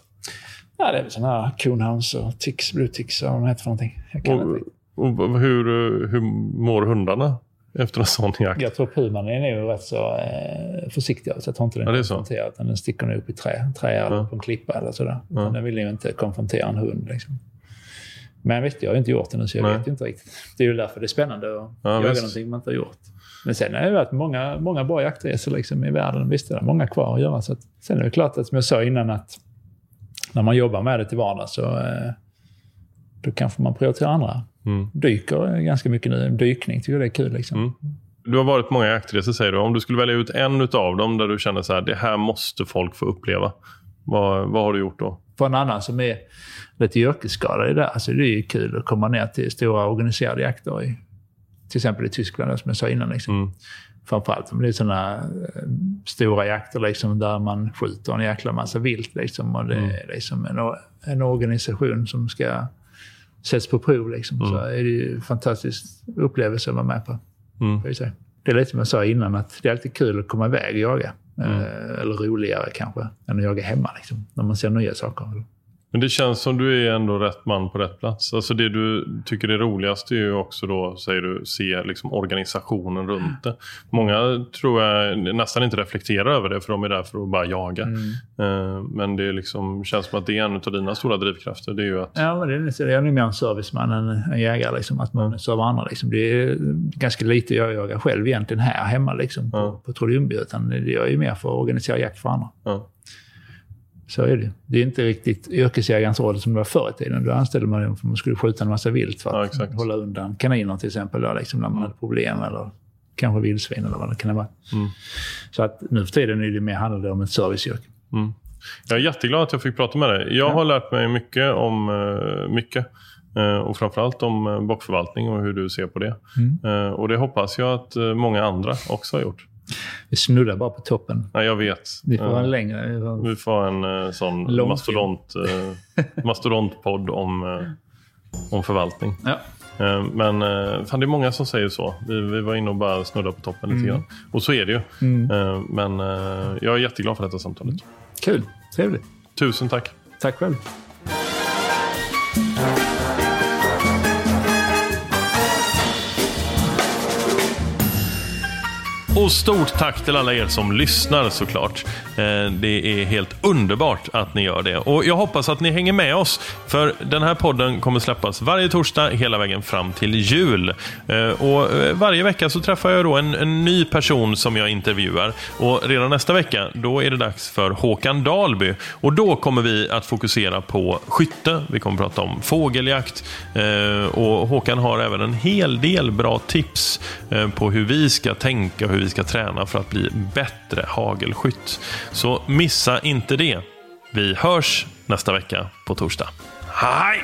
Ja, det är väl sådana här coonhounds och tix, blue tix och vad de heter för någonting. Jag kan inte Och, riktigt. och hur, hur mår hundarna efter en sån jakt? Jag tror puman är nog rätt så eh, försiktig. Så jag tror inte den Ja, det är konfronterar. Utan den sticker nog upp i trä, trä eller Ja. på en klippa eller sådär. Ja. Den vill ju inte konfrontera en hund. Liksom. Men visst, jag har ju inte gjort det nu så jag Nej. vet ju inte riktigt. Det är ju därför det är spännande att Ja, jaga visst. någonting man inte har gjort. Men sen har det varit många, många bra jaktresor liksom, i världen. Visst är det många kvar att göra. Så att, sen är det klart att, som jag sa innan, att när man jobbar med det till vardags så eh, då kanske man prioriterar andra. Mm. Dyker ganska mycket nu. Dykning tycker jag det är kul. Liksom. Mm. Du har varit på många jaktresor säger du. Om du skulle välja ut en av dem där du känner så här, det här måste folk få uppleva. Vad, vad har du gjort då? För en annan som är lite yrkesskadad i det här, så det är ju kul att komma ner till stora organiserade jakter. I, till exempel i Tyskland, som jag sa innan. Liksom. Mm. Framförallt om det är sådana eh, stora jakter liksom, där man skjuter en jäkla massa vilt. Liksom, och det Mm. är liksom en, en organisation som ska sätts på prov. Liksom, Så är det ju en fantastisk upplevelse att vara med på. Mm. Det är lite som jag sa innan, att det är alltid kul att komma iväg och jaga. Mm. Eh, Eller roligare kanske, än att jaga hemma. Liksom, när man ser nya saker. Men det känns som du är ändå rätt man på rätt plats. Alltså det du tycker är roligast är ju också då, säger du, se liksom organisationen runt det. Många tror jag nästan inte reflekterar över det för de är där för att bara jaga. Mm. Eh, men det liksom, känns som att det är en av dina stora drivkrafter. Det är ju att... Ja, men det är, jag är mer en serviceman än en jägare. Liksom, att man servar andra. Liksom. Det är ganska lite jag jagar själv egentligen här hemma liksom, på, ja. på Trollundby. Utan jag är ju mer för att organisera jakt för andra. Ja. Så är det. Det är inte riktigt yrkesjägarens roll som det var förr i tiden. Då anställde man dem för att man skulle skjuta en massa vilt för att ja, hålla undan kaniner till exempel. Då, liksom, när man mm. hade problem eller kanske vildsvin eller vad det kan vara. Mm. Så att nu för tiden är det mer handlar det om ett serviceyrke. Mm. Jag är jätteglad att jag fick prata med dig. Jag har lärt mig mycket om uh, mycket. Uh, och framförallt om uh, bockförvaltning och hur du ser på det. Mm. och det hoppas jag att många andra också har gjort. Vi snuddar bara på toppen. Ja, jag vet. Vi får en längre. Vi får en uh, sån mastodont, uh, mastodontpodd om, uh, om förvaltning. Ja. Men fan, det är många som säger så. Vi, vi var inne och bara snuddade på toppen lite mm. grann. Och så är det ju. Mm. Men jag är jätteglad för detta samtalet. Kul. Trevligt. Tusen tack. Tack själv. Och stort tack till alla er som lyssnar såklart. Eh, det är helt underbart att ni gör det. Och jag hoppas att ni hänger med oss. För den här podden kommer släppas varje torsdag hela vägen fram till jul. Eh, och eh, varje vecka så träffar jag då en, en ny person som jag intervjuar. Och redan nästa vecka då är det dags för Håkan Dalby. Och då kommer vi att fokusera på skytte. Vi kommer prata om fågeljakt. Och Håkan har även en hel del bra tips på hur vi ska tänka och hur vi ska träna för att bli bättre hagelskytt. Så missa inte det. Vi hörs nästa vecka på torsdag. Hej!